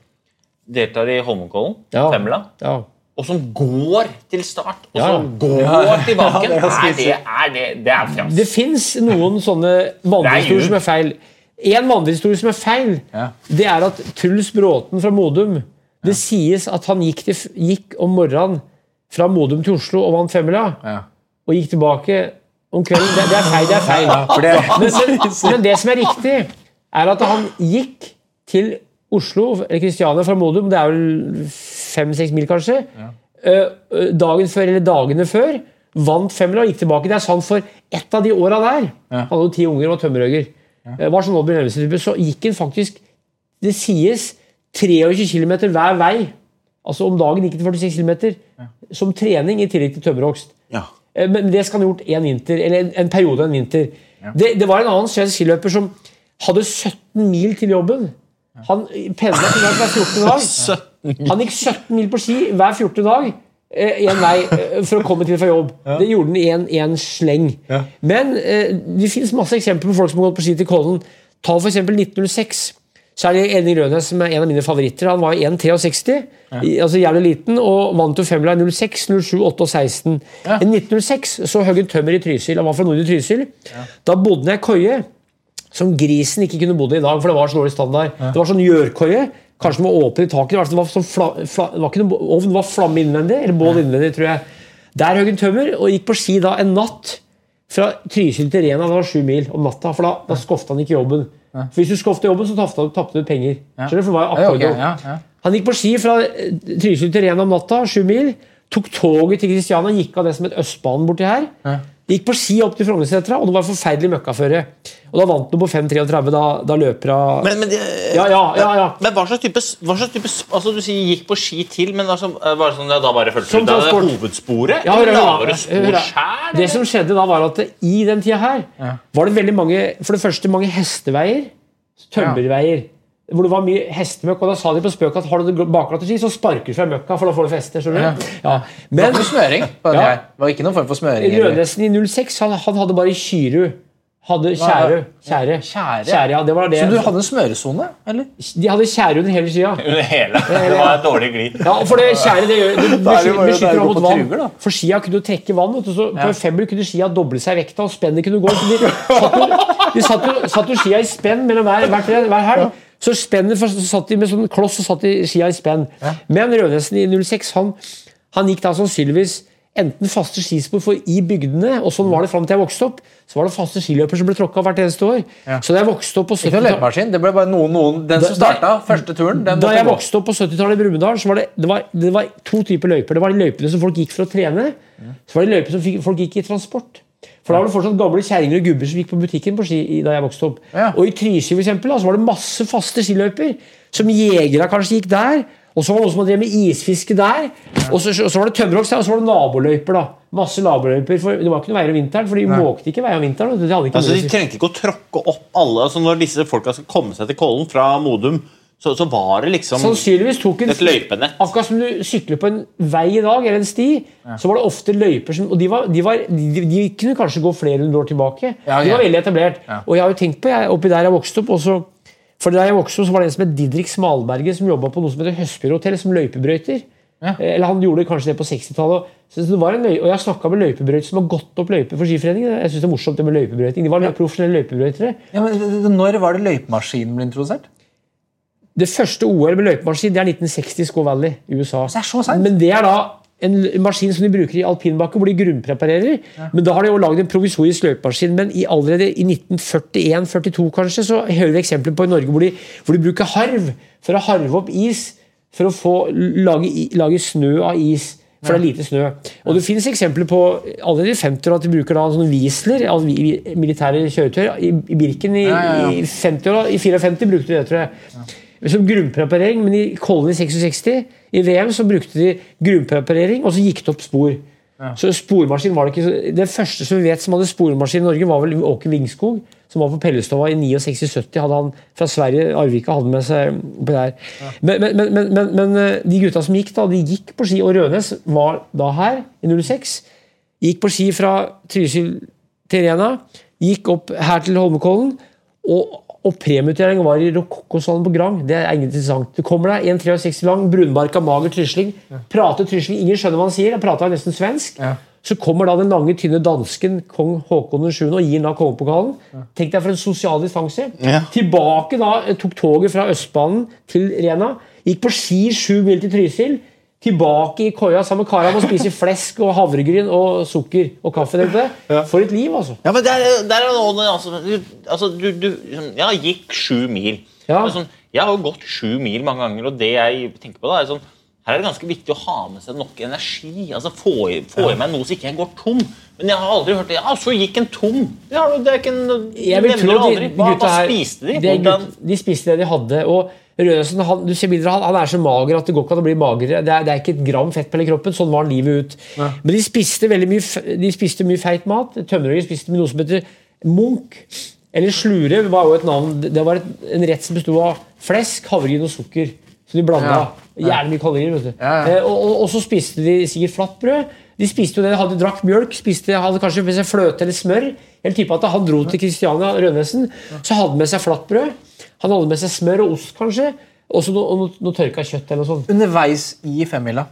[SPEAKER 5] deltar i Holmenkollen,
[SPEAKER 1] Ja.
[SPEAKER 5] Femla,
[SPEAKER 1] Ja.
[SPEAKER 5] og som går til start, og
[SPEAKER 1] Ja.
[SPEAKER 5] så går tilbake.
[SPEAKER 2] det er
[SPEAKER 5] det, er det Det er fjams.
[SPEAKER 1] Det fins noen sånne vandrehistorier som er feil. En vandrehistorie som er feil,
[SPEAKER 2] Ja.
[SPEAKER 1] det er at Truls Bråten fra Modum Det sies at han gikk, til, gikk om morgenen fra Modum til Oslo og vant femmila,
[SPEAKER 2] Ja.
[SPEAKER 1] og gikk tilbake om kvelden. Det, det er feil. det er feil.
[SPEAKER 2] For det,
[SPEAKER 1] Men, men, men det som er riktig, er at han gikk til Oslo, eller Kristiania fra Modum, det er vel fem-seks mil kanskje, eh, dagen før eller dagene før, vant femmila og gikk tilbake. Det er sant for ett av de åra der. Han hadde jo ti unger og var tømmerhugger. eh, var sånn så gikk han faktisk Det sies 23 km hver vei. Altså om dagen gikk til 46 km som trening i tillegg til tømmerhogst.
[SPEAKER 3] Ja.
[SPEAKER 1] Eh, Men det skal han ha gjort en vinter, eller en, en periode en vinter. Det, det var en annen svensk skiløper som hadde 17 mil til jobben. Han pendla til hver 14. dag. Han gikk 17 mil på ski hver 14. dag. Én vei eh, for å komme til fra jobb. Det gjorde han i en, en sleng. Men eh, det finnes masse eksempler på folk som har gått på ski til Kollen. Ta f.eks. 1906. Så er det Elling Rønes som er en av mine favoritter. Han var 1,63, ja. altså jævlig liten, og vant jo femmila i 06, 07, 8 og 16. I 1906 så høgg han tømmer i Trysil. Han var fra nord i Trysil. Da bodde han i ei koie som grisen ikke kunne bodd i i dag, for det var så dårlig standard. Det var sånn gjørkoie. Kanskje var åpen i taket. Var, det var, sånn fla, fla, det var ikke noe ovn, det var flamme innvendig, eller bål innvendig, tror jeg. Der høgg han tømmer, og gikk på ski da en natt fra Trysil til Rena. Det var sju mil om natta, for da, da skofta han ikke jobben. For Hvis du skofta jobben, så tapte du penger. Skjønner du? For det var jo
[SPEAKER 2] Ja, ok, ja, ja.
[SPEAKER 1] Han gikk på ski fra eh, Trysil til Ren om natta, sju mil. Tok toget til Kristiania, gikk av det som het Østbanen borti her. Gikk på ski opp til Frognersetra, og det var forferdelig møkkaføre. Og da vant de på 5.33. Da, da løper hun
[SPEAKER 3] Men, men,
[SPEAKER 1] Ja, ja, ja, ja.
[SPEAKER 3] men hva slags type, hva slags type altså Du sier gikk på ski til, men altså, eh, var det sånn, da bare fulgte du hovedsporet?
[SPEAKER 1] Ja, hør, hør, hør, hør. Det som skjedde da, var at i den tida her var det veldig mange For det første mange hesteveier, tømmerveier, hvor det var mye hestemøkk. Og da sa de på spøk at har du det bakglatte ski, så sparker du fra møkka, for da får du feste. skjønner du? Ja.
[SPEAKER 2] Det var
[SPEAKER 1] Men
[SPEAKER 2] ikke smøring på den
[SPEAKER 1] Ja.
[SPEAKER 2] Det var ikke noen form for smøring.
[SPEAKER 1] Rødnesen i 06, han, han hadde bare Kyru. Hadde Kjære. Kjære.
[SPEAKER 2] Kjære.
[SPEAKER 1] ja, det var det.
[SPEAKER 2] Så du hadde en smøresone, eller?
[SPEAKER 1] De hadde Kjære under hele skia.
[SPEAKER 3] Under hele. Det var et dårlig glid.
[SPEAKER 1] Ja, for det kjære det gjør, det
[SPEAKER 2] er det er
[SPEAKER 1] beskytter
[SPEAKER 2] det
[SPEAKER 1] mot vann.
[SPEAKER 2] truger.
[SPEAKER 1] For skia kunne jo trekke vann. vet du, så På en femmer kunne skia doble seg i vekta, og spennet kunne gå. Så de satt jo, satt jo, satt jo skia i spenn mellom hver, hver, hver helg. Så spennet for, så satt de med sånn kloss og satt de skia i spenn. Men Rødnesen i 06 han, han gikk da sannsynligvis enten faste skispor for i bygdene, og sånn var det fram til jeg vokste opp. Så var det faste skiløpere som ble tråkka hvert eneste år. Så da jeg vokste opp på 70-tallet.
[SPEAKER 2] Det ble bare noen, noen Den som starta første turen, den
[SPEAKER 1] da jeg
[SPEAKER 2] gå.
[SPEAKER 1] vokste opp på 70-tallet i Brumunddal, så var det, det, var, det var to typer løyper. Det var de løypene som folk gikk for å trene. Så var det løyper som folk gikk i transport. For da var det fortsatt gamle kjerringer og gubber som gikk på butikken på ski da jeg vokste opp.
[SPEAKER 2] Ja.
[SPEAKER 1] Og i Trysil for eksempel, så var det masse faste skiløyper. Som jegere kanskje gikk der. Og så var det noen som hadde med isfiske der. Og så, så var det tømmerhogst der, og så var det naboløyper. da. Masse naboløyper, for Det var ikke noe veier om vinteren, for de måkte ikke veier om vinteren. De
[SPEAKER 3] Altså, de trengte ikke å tråkke opp alle. altså Når disse folka skal komme seg til Kollen fra Modum, så, så var det liksom
[SPEAKER 1] Sannsynligvis tok en
[SPEAKER 3] et løypenett.
[SPEAKER 1] Akkurat som du sykler på en vei i dag, eller en sti, så var det ofte løyper som Og de, var, de, var, de, de kunne kanskje gå flere hundre år tilbake.
[SPEAKER 2] Ja,
[SPEAKER 1] De
[SPEAKER 2] ja.
[SPEAKER 1] var veldig etablert. Og jeg har jo tenkt på, jeg, oppi der jeg vokste opp også, For Der jeg vokste opp, så var det en som het Didrik Smalberget, som jobba på noe som heter Høstbyråhotell, som løypebrøyter.
[SPEAKER 2] Ja.
[SPEAKER 1] Eh, Eller han gjorde kanskje det på 60-tallet. Så det var en løy, og jeg har snakka med løypebrøytere som har gått opp løyper for Skiforeningen. Jeg synes det er morsomt det med løypebrøyting. De var profesjonelle løypebrøytere.
[SPEAKER 2] Ja, men Når var det løypemaskinen ble introdusert?
[SPEAKER 1] Det første OL med løypemaskin det er 1960 i Squaw Valley i USA.
[SPEAKER 2] det er så sant.
[SPEAKER 1] Men det er da en maskin som de bruker i alpinbakke, hvor de grunnpreparerer. Men da har de jo lagd en provisorisk løypemaskin. Men i, allerede i 1941-42 kanskje, så hører vi eksempler på i Norge hvor de, hvor de bruker harv for å harve opp is. For å få lage, lage snø av is. For det er lite snø. Og det finnes eksempler på allerede i 50-åra at de bruker da sånne Wiesler, altså militære kjøretøy. I, Birken i,
[SPEAKER 2] Ja, ja, ja.
[SPEAKER 1] i 50-åra, i 54 brukte de det, tror jeg som grunnpreparering, men i Kollen i 66, i VM, så brukte de grunnpreparering, og så gikk det opp spor. Så spormaskin var det ikke Det første som vi vet som hadde spormaskin i Norge, var vel Åke Vingskog, som var på Pellestova i 69-70. hadde han Fra Sverige, Arvika, hadde med seg oppi der. Men, men, men, men, men, eh, de gutta som gikk, da, de gikk på ski, og Rønes var da her, i 06. Gikk på ski fra Trysil til Rena, gikk opp her til Holmenkollen, og, og premieutdelingen var i Rokokkosalen på Grang. Det er interessant. Du kommer deg 1,63 lang, brunbarka, mager trysling. Prater trysling, ingen skjønner hva han sier. Han prater nesten svensk. Så kommer da den lange, tynne dansken kong Haakon 7. og gir da kongepokalen. Tenk deg for en sosial distanse.
[SPEAKER 3] Ja.
[SPEAKER 1] Tilbake da, tok toget fra Østbanen til Rena. Gikk på ski sju mil til Trysil. Tilbake i koia sammen med Karam og spise flesk og havregryn og sukker og kaffe. jeg. For et liv, altså.
[SPEAKER 3] Ja, men der, der er noe altså, du, altså, du, du Ja, gikk sju mil.
[SPEAKER 1] Ja.
[SPEAKER 3] Sånn, jeg har jo gått sju mil mange ganger, og det jeg tenker på da, er sånn her er det ganske viktig å ha med seg nok energi. altså Få i, få i meg noe så ikke jeg går tom. Men jeg har aldri hørt det. Ja, så gikk en tom. Ja, det er ikke en,
[SPEAKER 1] Jeg vil tro at de, de
[SPEAKER 3] gutta
[SPEAKER 1] gutta
[SPEAKER 3] hva
[SPEAKER 1] her
[SPEAKER 3] spiste de?
[SPEAKER 1] det gutt- de spiste det de hadde. og Rønesen, han, du ser bilder, han, han er så mager at det går ikke an å bli magrere. Det er, det er ikke et gram fett på hele kroppen. Sånn var han livet ut. Men de spiste veldig mye, de spiste mye feit mat. Tømmerhøye spiste noe som heter munk. Eller slure var jo et navn. Det var et, en rett som bestod av flesk, havregryn og sukker. Så de blanda. Jævlig mye kalorier. vet du. Eh, og, og, og så spiste de sikkert flatbrød. De spiste jo det, de hadde drakk mjølk, spiste, hadde kanskje med seg fløte eller smør. Jeg tipper at Han dro til Kristiania, Rønesen, så hadde med seg flatbrød. Han hadde med seg smør og ost, kanskje. Også noe, og noe, noe tørka kjøtt. eller noe sånt.
[SPEAKER 2] Underveis i femmila.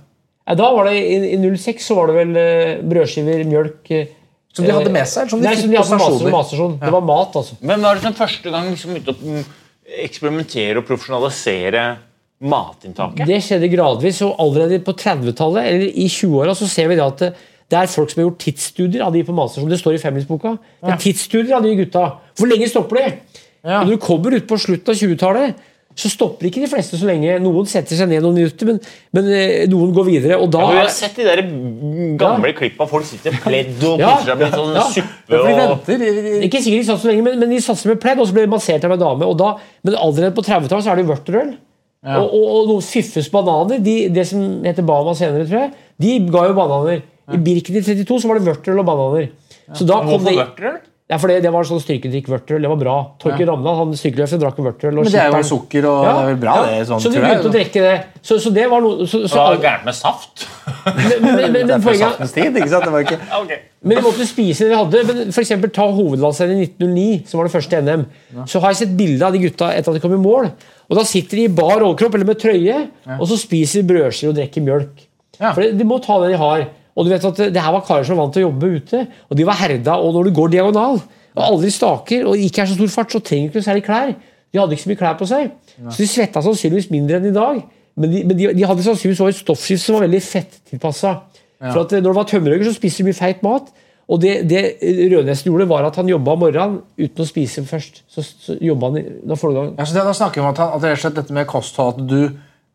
[SPEAKER 1] Ja, da var det, I, i 06 så var det vel eh, brødskiver, mjølk eh,
[SPEAKER 2] Som de hadde med seg? Som de
[SPEAKER 1] Nei,
[SPEAKER 2] fikk
[SPEAKER 1] som de hadde på master,
[SPEAKER 2] stasjoner?
[SPEAKER 1] masterstasjon. Det var mat, altså.
[SPEAKER 3] men var det den første gang liksom begynte å mm, eksperimentere og profesjonalisere matinntaket?
[SPEAKER 1] Det skjedde gradvis, og allerede på 30-tallet eller i 20-åra så ser vi det at det, det er folk som har gjort tidsstudier av de på matstasjonen. Det står i Feminisboka. Det er tidsstudier av de gutta. Hvor lenge stopper de?
[SPEAKER 2] Ja.
[SPEAKER 1] Og Når du kommer ut på slutten av 20-tallet, så stopper ikke de fleste så lenge. Noen setter seg ned noen minutter, men, men eh, noen går videre. Og da
[SPEAKER 3] Ja, vi har sett de der gamle klippene av folk sitter i pledd og
[SPEAKER 1] Ja.
[SPEAKER 3] koser seg med sånn
[SPEAKER 1] Ja.
[SPEAKER 3] suppe.
[SPEAKER 2] Ja, de
[SPEAKER 3] og...
[SPEAKER 1] Ikke sikkert de satser så lenge, men, men de satser med pledd, og så blir de massert av en dame. Og da, men allerede på 30-tallet så er det vørterøl. Og, og, og noen fiffes bananer. De, det som heter Bama senere, tror jeg, de ga jo bananer. I Birken i 32 så var det vørterøl og bananer. Så da kom
[SPEAKER 3] Hvorfor
[SPEAKER 1] det
[SPEAKER 3] vørterøl?
[SPEAKER 1] Ja, for det, det var sånn styrkedrikk vørterøl. Det var bra. Torkel Ramdal han styrkeløftet drakk vørterøl.
[SPEAKER 2] Men det er jo sukker, og
[SPEAKER 1] Ja,
[SPEAKER 2] det er vel bra,
[SPEAKER 1] ja.
[SPEAKER 2] det. Sånn,
[SPEAKER 1] så vi
[SPEAKER 2] tror jeg.
[SPEAKER 1] begynte å drikke det. Så, så det var noe så, så,
[SPEAKER 3] Det var gærent med saft?
[SPEAKER 1] men, men,
[SPEAKER 2] Det er
[SPEAKER 1] for
[SPEAKER 2] saftens tid, ikke sant? Det var ikke...
[SPEAKER 1] Men de måtte spise det de hadde. Men for eksempel, ta hovedlandsrennet i 1909, som var det første NM. Så har jeg sett bilde av de gutta etter at de kom i mål. Og Da sitter de i bar overkropp eller med trøye, og så spiser de brødskiver og drikker mjølk.
[SPEAKER 2] Ja.
[SPEAKER 1] For de må ta det de har. Og du vet at det her var karer som vant til å jobbe ute, og de var herda. Og når du går diagonal, og aldri staker, og ikke er så stor fart, så trenger du ikke særlig klær. De hadde ikke så mye klær på seg, så de svetta sannsynligvis mindre enn i dag. Men de, men de, de hadde sannsynligvis også et stoffskift som var veldig fettilpassa. For at eh, når det var tømmerhøger, så spiste de mye feit mat. Og det, det Rødnesen gjorde, var at han jobba om morgenen uten å spise først. Så, så jobba han da du gang.
[SPEAKER 2] Ja, så det, da snakker vi om at, han, at det er slett dette med kosthold at du,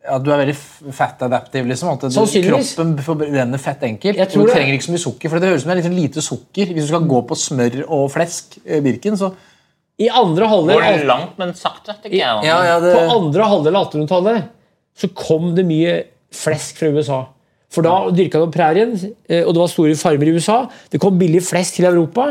[SPEAKER 2] at du er veldig fettadaptiv, fat adaptive. Liksom, at du, kroppen forbrenner fett enkelt.
[SPEAKER 1] Jeg
[SPEAKER 2] Og
[SPEAKER 1] tror
[SPEAKER 2] du
[SPEAKER 1] det.
[SPEAKER 2] trenger ikke så mye sukker. For det høres ut som det er litt sånn lite sukker. Hvis du skal gå på smør og flesk, eh, Birken, så
[SPEAKER 1] I andre halvdel
[SPEAKER 3] Går langt, men sakte. tenker jeg.
[SPEAKER 2] Ja, ja, det,
[SPEAKER 1] På andre halvdel av 1800-tallet så kom det mye flesk fra USA. For da dyrka de prærien, eh, og det var store farmer i USA. Det kom billig flest til Europa.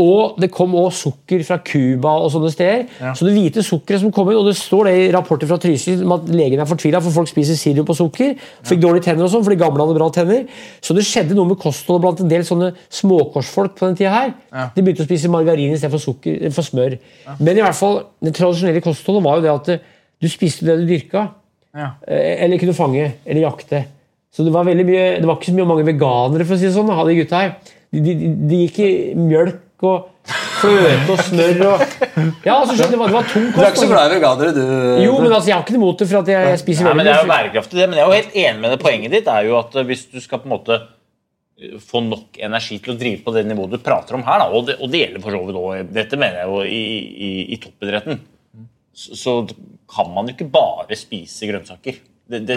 [SPEAKER 1] Og det kom også sukker fra Cuba og sånne steder. Så det hvite sukkeret som kom inn, og det står det i rapporter fra Trysil om at legen er fortvila, for folk spiser sirup og sukker. Fikk dårlige tenner og sånn, for de gamle hadde bra tenner. Så det skjedde noe med kostholdet blant en del sånne småkorsfolk på den tida her. De begynte å spise margarin istedenfor sukker, for smør. Men i hvert fall, det tradisjonelle kostholdet var jo det at eh, du spiste det du dyrka.
[SPEAKER 2] Ja.
[SPEAKER 1] Eh, Eller kunne fange eller jakte. Så det var veldig mye, det var ikke så mye mange veganere for å si det sånn, da, de gutta her. De, de, de gikk i mjølk og fløte og smør og Ja, altså, skjønner du, det var, det var tung
[SPEAKER 2] Du er ikke så glad i veganere, du?
[SPEAKER 1] Jo, men altså, jeg har ikke noe imot det, for at jeg, jeg spiser
[SPEAKER 3] Nei, men Det er jo bærekraftig, det. Men jeg er jo helt enig med det. Poenget ditt er jo at eh, hvis du skal på en måte eh, få nok energi til å drive på det nivået du prater om her, da, og, det, og det gjelder for så vidt òg Dette mener jeg jo i, i, i toppidretten. Så, så kan man jo ikke bare spise grønnsaker. Det, det,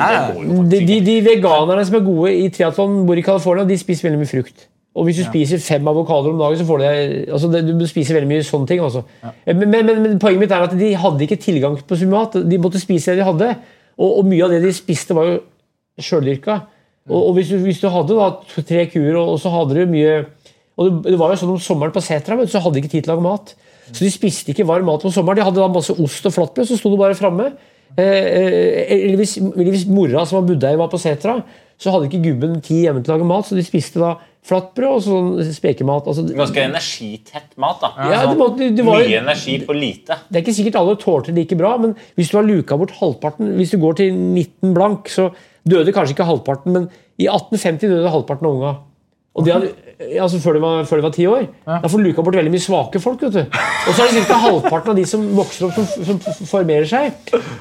[SPEAKER 3] det
[SPEAKER 1] de, de, veganerne som er gode i triatlon, bor i California, de spiser veldig mye frukt. Og hvis du spiser fem avokadoer om dagen, så får du altså, det- Du spiser veldig mye sånne ting. Altså. Men, men, men, men poenget mitt er at de hadde ikke tilgang på mat. De måtte spise det de hadde. Og, og mye av det de spiste, var jo sjøldyrka. Og, og hvis, du, hvis du hadde da tre kuer, og, og så hadde du mye og det, var jo sånn Om sommeren på setra men så hadde de ikke tid til å lage mat. Så de spiste ikke varm mat på sommeren. De hadde da masse ost og flatbrød, så sto det bare framme. Eh, eh, eller hvis, eller hvis mora som var bodd der, var på setra, så hadde ikke gubben tid hjemme til å lage mat, så de spiste da flatbrød og sånn spekemat. Altså,
[SPEAKER 3] Ganske energitett mat. da
[SPEAKER 1] Ja, det må, det var
[SPEAKER 3] Mye energi på lite.
[SPEAKER 1] det er ikke sikkert alle tålte det like bra, men hvis du har luka bort halvparten Hvis du går til 19 blank, så døde kanskje ikke halvparten, men i 1850 døde halvparten av unga. Og de hadde, altså før de var, før de var ti år. Da får du luka bort veldig mye svake folk. vet du. Og så er det ca. halvparten av de som vokser opp, som, som formerer seg.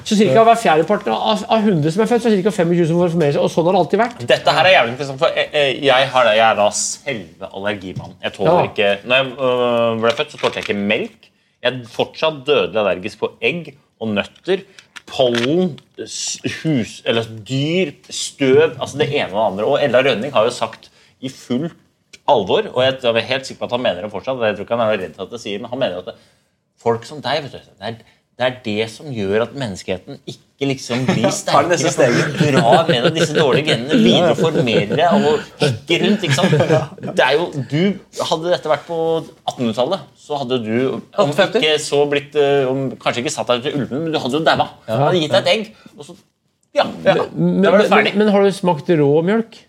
[SPEAKER 1] Så ca. hver fjerde part av, av 100 som er født, så er ca. 25 som formerer seg. Og sånn har det alltid vært.
[SPEAKER 3] Dette her er jævlig interessant, for jeg, jeg, jeg, har jeg er da selve allergimann. Jeg tåler
[SPEAKER 1] Ja.
[SPEAKER 3] ikke, når jeg øh, ble født, så tålte jeg ikke melk. Jeg er fortsatt dødelig allergisk på egg og nøtter, pollen, hus, eller dyr, støv, altså det ene og det andre. Og Ella Rønning har jo sagt i fullt alvor, og jeg er helt sikker på at han mener det fortsatt, og jeg tror ikke han er redd for at det sier, men han mener at det, folk som deg, vet du, det er, det er det som gjør at menneskeheten ikke liksom blir
[SPEAKER 2] det
[SPEAKER 3] sterkere. for drar med deg disse dårlige genene videre og formerer deg og hikker rundt. ikke sant? Det er jo, du, Hadde dette vært på 1800-tallet, så hadde du om ikke så blitt eh, om, Kanskje ikke satt deg ut i ulven, men du hadde jo daua. Hadde gitt deg et egg, og så Ja,
[SPEAKER 1] Men,
[SPEAKER 3] da
[SPEAKER 1] men,
[SPEAKER 3] det ferdig.
[SPEAKER 1] men har du smakt rå mjølk?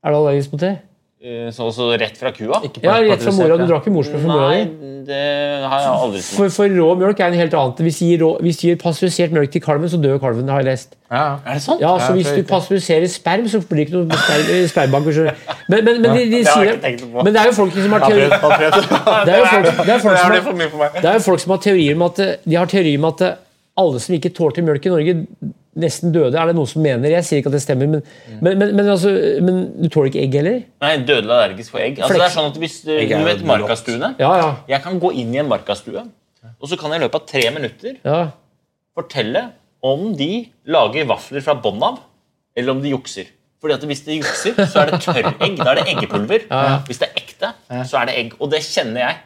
[SPEAKER 1] Er du allergisk mot det?
[SPEAKER 3] Eh, Så også rett fra kua?
[SPEAKER 1] Ja, rett fra mora. Du drakk ikke morsmelk fra mora
[SPEAKER 3] Nei,
[SPEAKER 1] di.
[SPEAKER 3] det har jeg aldri.
[SPEAKER 1] For, for rå mjølk er en helt annet. Hvis du gir, hvis du gir pasteurisert mjølk til kalven, så dør kalven. har jeg lest.
[SPEAKER 2] Ja.
[SPEAKER 3] Er det sant?
[SPEAKER 1] Ja, så
[SPEAKER 2] Ja,
[SPEAKER 1] Hvis du pasteuriserer sperm, så blir det ikke noe sper spermbanker. så- Men, men, men, de, de
[SPEAKER 3] Det
[SPEAKER 1] sier, men det er jo folk som har teori Det er jo folk, det er folk, som, har, det er jo folk som har teorier om at De har teorier om at alle som ikke tålte mjølk i Norge, nesten døde. Er det noen som mener? Jeg sier ikke at det stemmer, men, men, men, men, altså, men du tåler ikke egg heller?
[SPEAKER 3] Nei, dødelig allergisk for egg. Altså, det er sånn at hvis Du,
[SPEAKER 2] er
[SPEAKER 3] du vet markastuene?
[SPEAKER 1] Ja, ja.
[SPEAKER 3] Jeg kan gå inn i en markastue, og så kan jeg i løpet av tre minutter
[SPEAKER 1] ja.
[SPEAKER 3] fortelle om de lager vafler fra bånn av, eller om de jukser. Fordi at Hvis de jukser, så er det tørregg. Da er det eggepulver. Hvis det er ekte, så er det egg. Og det kjenner jeg.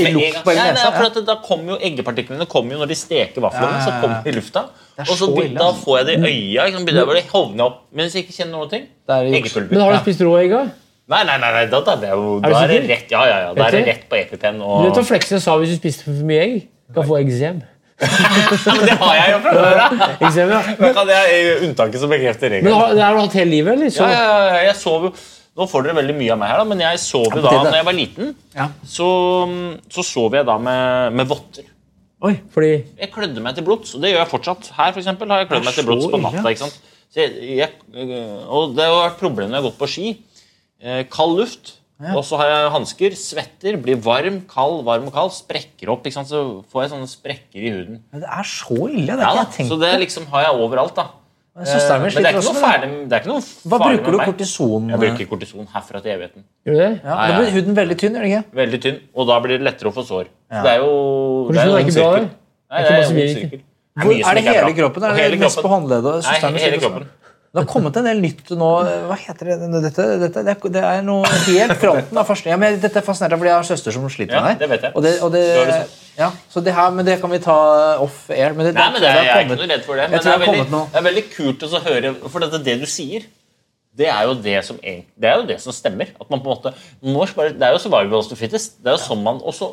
[SPEAKER 2] I luft på
[SPEAKER 3] Ja, er for at Da kommer jo eggepartiklene kommer jo når de steker vaflene.
[SPEAKER 2] Ja, ja,
[SPEAKER 3] så kommer de i lufta. Og så
[SPEAKER 2] så
[SPEAKER 3] da
[SPEAKER 2] altså.
[SPEAKER 3] får jeg det i øya. Liksom. Begynner jeg å hovne opp. Men hvis jeg ikke kjenner noen ting
[SPEAKER 2] er.
[SPEAKER 1] Men har du spist rå egg? da?
[SPEAKER 3] Nei, nei, nei, nei da, da, det er jo,
[SPEAKER 1] Er
[SPEAKER 3] da er det rett Ja, ja, ja. Da er det rett på EpiPen.
[SPEAKER 1] Du
[SPEAKER 3] Og...
[SPEAKER 1] vet hva Fleksnes sa hvis du spiste for mye egg? Kan få eksem.
[SPEAKER 3] Ja, men det har jeg jo fra før av!
[SPEAKER 1] Ja.
[SPEAKER 3] Unntaket som bekrefter
[SPEAKER 1] Men
[SPEAKER 3] regelen.
[SPEAKER 1] har, det har du hatt hele livet, eller? Så,
[SPEAKER 3] Ja, ja, ja, jeg sov jo Nå får dere veldig mye av meg her, da, men jeg sov jo da når jeg var liten.
[SPEAKER 2] Ja.
[SPEAKER 3] Så, så sov jeg da med, med votter.
[SPEAKER 1] Oi, fordi
[SPEAKER 3] Jeg klødde meg til blods, og det gjør jeg fortsatt. Her for eksempel, har jeg klødd meg til blods på natta. ikke sant? Så jeg, jeg, og det har vært problemet når jeg har gått på ski. Eh, kald luft. Og så har jeg hansker, svetter, blir varm, kald, varm og kald. Sprekker opp. ikke sant? Så får jeg sånne sprekker i huden.
[SPEAKER 2] Men det er så ille. Det
[SPEAKER 3] Ja,
[SPEAKER 2] har ikke jeg tenkt
[SPEAKER 3] Så det liksom har jeg overalt. da.
[SPEAKER 2] Søsteren min
[SPEAKER 3] Men det er
[SPEAKER 2] også
[SPEAKER 3] noe
[SPEAKER 2] med det.
[SPEAKER 3] ferdig, det er ikke noe
[SPEAKER 2] Hva bruker
[SPEAKER 3] med
[SPEAKER 2] du kortison?
[SPEAKER 3] Jeg bruker kortison herfra til evigheten.
[SPEAKER 1] Gjør du det?
[SPEAKER 2] Ja, da blir huden veldig tynn, gjør det ikke?
[SPEAKER 3] Veldig tynn, og da blir det lettere å få sår. Så det er jo
[SPEAKER 1] Kortison er ikke bra, det.
[SPEAKER 3] Nei,
[SPEAKER 1] Det er
[SPEAKER 3] det er
[SPEAKER 2] er det hele kroppen? Er det
[SPEAKER 3] Hele
[SPEAKER 2] mest på
[SPEAKER 3] kroppen.
[SPEAKER 2] håndleddet?
[SPEAKER 3] Nei, hele kroppen.
[SPEAKER 2] Det har kommet en del nytt nå. Hva heter det? Dette, dette det, er, noe helt fronten av forskning. Ja, men dette er fascinerende, fordi jeg har søster som sliter
[SPEAKER 3] Ja, det vet jeg.
[SPEAKER 2] Og det, og det,
[SPEAKER 3] sagt.
[SPEAKER 2] ja, så det her, men det kan vi ta off air. Men det,
[SPEAKER 3] Nei, men det er, jeg er ikke noe redd for det. Men det er, veldig, det er veldig kult å høre For det, det du sier, det er jo det som det er jo det som stemmer. At man på en måte Det er jo survival the fittest. Det er jo sånn man også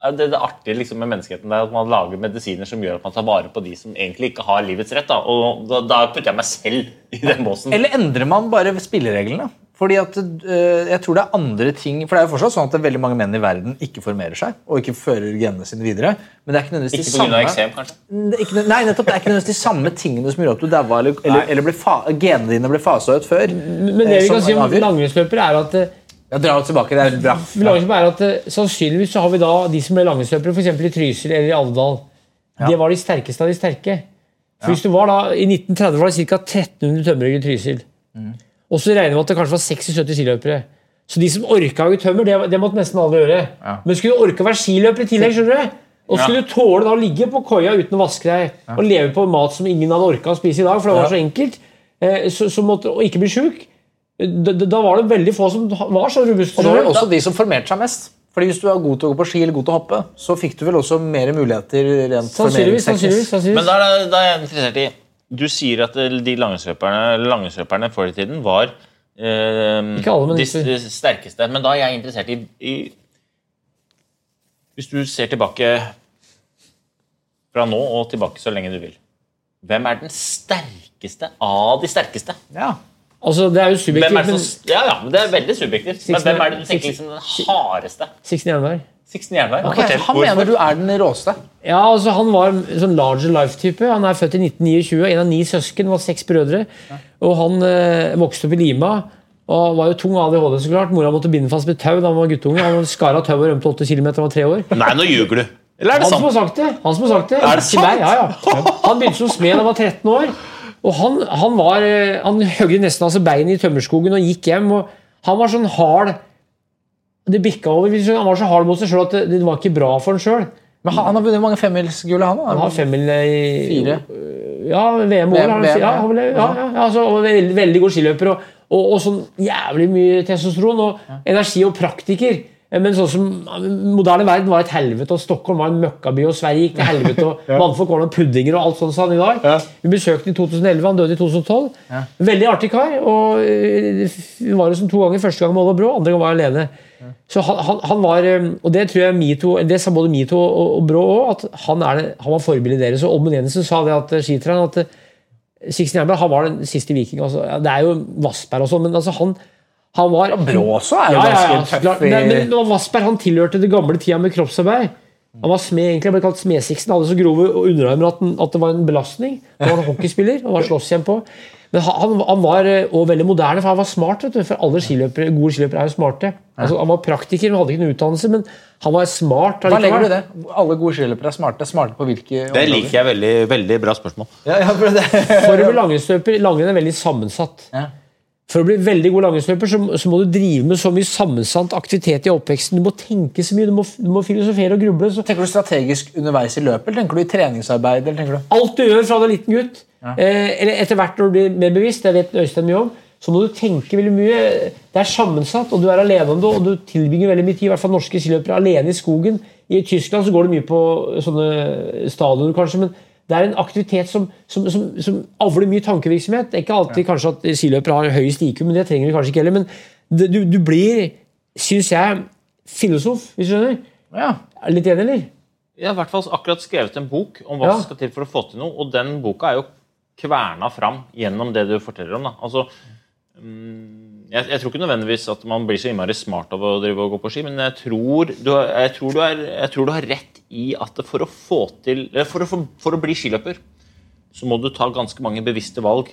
[SPEAKER 3] det, det artige liksom med menneskeheten er at man lager medisiner som gjør at man tar vare på de som egentlig ikke har livets rett. Da. Og da, da putter jeg meg selv i den båsen.
[SPEAKER 2] Eller endrer man bare spillereglene? Fordi at øh, jeg tror det er andre ting For det er jo fortsatt sånn at veldig mange menn i verden ikke formerer seg og ikke fører genene sine videre. Men det er ikke nødvendigvis
[SPEAKER 3] Ikke
[SPEAKER 2] de samme
[SPEAKER 3] eksem, kanskje.
[SPEAKER 2] Ikke, nei, nettopp, det er ikke nødvendigvis de samme tingene som gjør at du daua, eller, eller, eller ble fa genene dine ble fasa ut før.
[SPEAKER 1] Men det
[SPEAKER 2] eh,
[SPEAKER 1] vi kan si om langrennsløpere, er at eh,
[SPEAKER 2] Ja, Dra oss tilbake, det er bra.
[SPEAKER 1] Langrennsløpere er at eh, Sannsynligvis så har vi da de som ble langrennsløpere f.eks. i Trysil eller i Alvdal. Det var de sterkeste av de sterke. For hvis du var da, I 1930 var det ca. 1300 tømmerhugger i Trysil. Og så regner vi at det kanskje var 60-70 skiløpere. Så de som orka å hogge tømmer, det, det måtte nesten alle gjøre. Men skulle du orke å være skiløper i tillegg, skjønner du? Og skulle du tåle da å ligge på koia uten å vaske deg og leve på mat som ingen hadde orka å spise i dag, for det var så enkelt, eh, så, så måtte, og ikke bli sjuk, da, var det veldig få som var så robuste.
[SPEAKER 2] Og da var
[SPEAKER 1] det
[SPEAKER 2] også de som formerte seg mest. Fordi Hvis du var god til å gå på ski eller god til å hoppe, så fikk du vel også mer muligheter rent
[SPEAKER 1] Sannsynligvis.
[SPEAKER 2] sannsynligvis,
[SPEAKER 1] sannsynligvis,
[SPEAKER 3] Men da er, da er jeg interessert i Du sier at eh, de langrennsløperne før i tiden var eh,
[SPEAKER 1] Ikke alle, men
[SPEAKER 3] de, de sterkeste. Men da er jeg interessert i, i Hvis du ser tilbake fra nå og tilbake så lenge du vil Hvem er den sterkeste av de sterkeste?
[SPEAKER 2] Ja.
[SPEAKER 1] Altså, det er jo
[SPEAKER 3] Hvem
[SPEAKER 1] subjektivt,
[SPEAKER 3] er det
[SPEAKER 1] men
[SPEAKER 3] som, ja, ja, men Det er veldig subjektivt. Men hvem er det du tenker liksom den hardeste?
[SPEAKER 1] Sixten Jernberg.
[SPEAKER 3] Sixten Jernberg? Okay,
[SPEAKER 2] han
[SPEAKER 3] hvorfor?
[SPEAKER 2] mener du er den råeste.
[SPEAKER 1] Ja, altså Han var en sånn larger life-type. Han er født i 1929, en av ni søsken, var seks brødre. Og Han eh, vokste opp i Lima og var jo tung ADHD, så klart. Mora måtte binde fast med tau da han var guttunge. Han skar av tauet og rømte 8 km da han var tre år.
[SPEAKER 3] Nei, nå ljuger du. Eller er det
[SPEAKER 1] Han som
[SPEAKER 3] sant?
[SPEAKER 1] har sagt det! Han som har sagt det.
[SPEAKER 3] Er det
[SPEAKER 1] sant? meg, ja, ja. Han begynte som smed da han var 13 år. Og han, han, var, eh, han høgde nesten av seg beinet i tømmerskogen og gikk hjem. og Han var sånn hard Det bikka over. Han var så hard mot seg sjøl at det, det var ikke bra for han sjøl.
[SPEAKER 2] Men han har vunnet mange femmilsgull, han.
[SPEAKER 1] Han har femmil i
[SPEAKER 2] Fire.
[SPEAKER 1] Ja, VM han- ja, ja, ja, ja, altså, veldig, veldig god skiløper. Og, og, og sånn jævlig mye testosteron og energi og praktiker. Men sånn som moderne verden var et helvete, og Stockholm var en møkkaby, og Sverige gikk til helvete, og mannfolk var noen puddinger og alt sånt sa han i dag. Vi besøkte i 2011, han døde i 2012. Veldig artig kar. og øh, Vi var jo ham to ganger. Første gang med og Brå, andre gang var jeg alene. Så han, han, han var, og det tror jeg Mito, det sa både Mito og, og Brå òg, at han, er han var forbildet deres. Og Oddmund Jensen sa det at skitreneren at Sixten Jernberg han var den siste viking. Altså, ja, det er jo Vassberg og sånn, men altså han, han var
[SPEAKER 2] Brå også er jo ganske
[SPEAKER 1] ja,
[SPEAKER 2] tøff i-
[SPEAKER 1] Men, men Vassberg han tilhørte det gamle tida med kroppsarbeid. Han var smed, egentlig, han ble kalt Smedsiksen. Hadde så grove underarmer at, at det var en belastning. Han var en hockeyspiller og var slåsskjempe òg. Men han, han- han var eh, også veldig moderne, for han var smart. vet du, For alle skiløpere, gode skiløpere er jo smarte. Altså, han var praktiker, men hadde ikke noen utdannelse, men han var smart.
[SPEAKER 2] Hva legger du det? Alle gode skiløpere er smarte. Smarte på hvilke
[SPEAKER 3] Det liker jeg veldig, veldig bra spørsmål.
[SPEAKER 2] Ja, ja, for det.
[SPEAKER 1] For å bli langrennsløper Langrenn er veldig sammensatt.
[SPEAKER 2] Ja.
[SPEAKER 1] For å bli veldig god langrennsløper så, så må du drive med så mye sammensatt aktivitet i oppveksten. Du må tenke så mye, du må, du må filosofere og gruble. Så
[SPEAKER 2] Tenker du strategisk underveis i løpet, eller tenker du i treningsarbeid? eller tenker du?
[SPEAKER 1] alt du gjør fra du er liten gutt, eh, eller etter hvert når du blir mer bevisst, det vet Øystein mye om, så må du tenke veldig mye. Det er sammensatt, og du er alene om det, og du tilbringer veldig mye tid, i hvert fall norske skiløpere, alene i skogen. I Tyskland så går det mye på sånne stadioner, kanskje, men det er en aktivitet som, som, som, som avler mye tankevirksomhet. Det er ikke alltid kanskje at skiløpere har høyest IQ, men det trenger vi kanskje ikke heller. Men det, du, du blir, syns jeg, filosof, hvis du skjønner.
[SPEAKER 2] Ja.
[SPEAKER 1] Er du litt enig, eller?
[SPEAKER 3] Jeg har i hvert fall akkurat skrevet en bok om hva
[SPEAKER 1] Ja.
[SPEAKER 3] som skal til for å få til noe, og den boka er jo kverna fram gjennom det du forteller om. da. Altså, mm, jeg, jeg tror ikke nødvendigvis at man blir så innmari smart av å drive og gå på ski, men jeg tror du, jeg tror du, er, jeg tror du har rett i at for å få til for å, for, for å bli skiløper, så må du ta ganske mange bevisste valg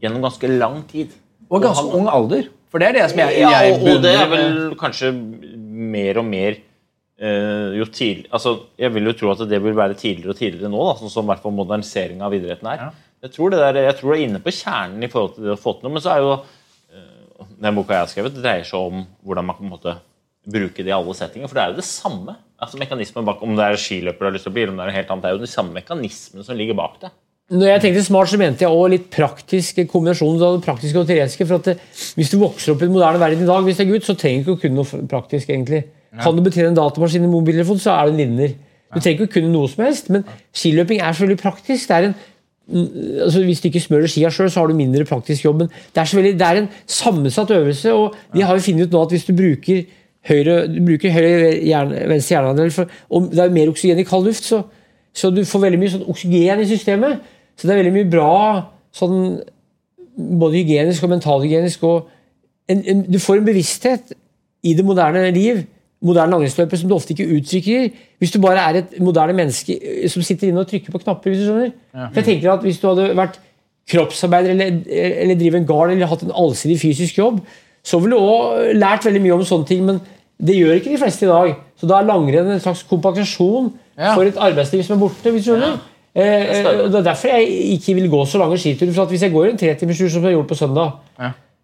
[SPEAKER 3] gjennom ganske lang tid.
[SPEAKER 2] Og ganske ung alder. For det er det som jeg,
[SPEAKER 3] Ja,
[SPEAKER 2] jeg
[SPEAKER 3] og, og det er vel kanskje mer og mer Uh, jo tidlig, altså, Jeg vil jo tro at det vil være tidligere og tidligere nå, da, sånn som hvert fall modernisering av idretten er. Jeg tror det der, jeg tror det er inne på kjernen i forhold til det å få til noe. Men så er jo den boka jeg har skrevet, det dreier seg om hvordan man kan på en måte bruke det i alle settinger. For det er jo det samme. altså mekanismen bak, Om det er skiløper du har lyst til å bli, eller om det er noe helt annet, det er jo de samme mekanismene som ligger bak det.
[SPEAKER 1] Når jeg tenkte smart, så mente jeg også litt praktisk kombinasjon av det praktiske og teoretiske. for at det, Hvis du vokser opp i den moderne verden i dag, hvis det er gutt, så trenger du ikke å kunne noe praktisk. egentlig. Kan du betjene en datamaskin i mobiltelefon, så er du en vinner. Du trenger ikke å kunne noe som helst, men skiløping er selvfølgelig praktisk. det er en altså Hvis du ikke smører skia sjøl, så har du mindre praktisk jobb. Men det er, veldig, det er en sammensatt øvelse, og de har jo funnet ut nå at hvis du bruker høyre, du bruker høyre hjerne, venstre hjernehalvdel, og det er mer oksygen i kald luft, så, så du får veldig mye sånn oksygen i systemet. Så det er veldig mye bra sånn både hygienisk og mentalhygienisk. og en, en, Du får en bevissthet i det moderne liv, moderne langrennsløper, som du ofte ikke uttrykker hvis du bare er et moderne menneske eh, som sitter inne og trykker på knapper. hvis du skjønner. For jeg tenker at Hvis du hadde vært kroppsarbeider eller, eller drive en gard eller hatt en allsidig fysisk jobb, så ville du òg lært veldig mye om sånne ting, men det gjør ikke de fleste i dag. Så da er langrenn en slags kompensasjon
[SPEAKER 2] Ja.
[SPEAKER 1] for et arbeidsliv som er borte. hvis du skjønner. Ja. eh, det er derfor jeg ikke vil gå så lange skiturer. For Hvis jeg går en tretimerstur som jeg gjorde på søndag,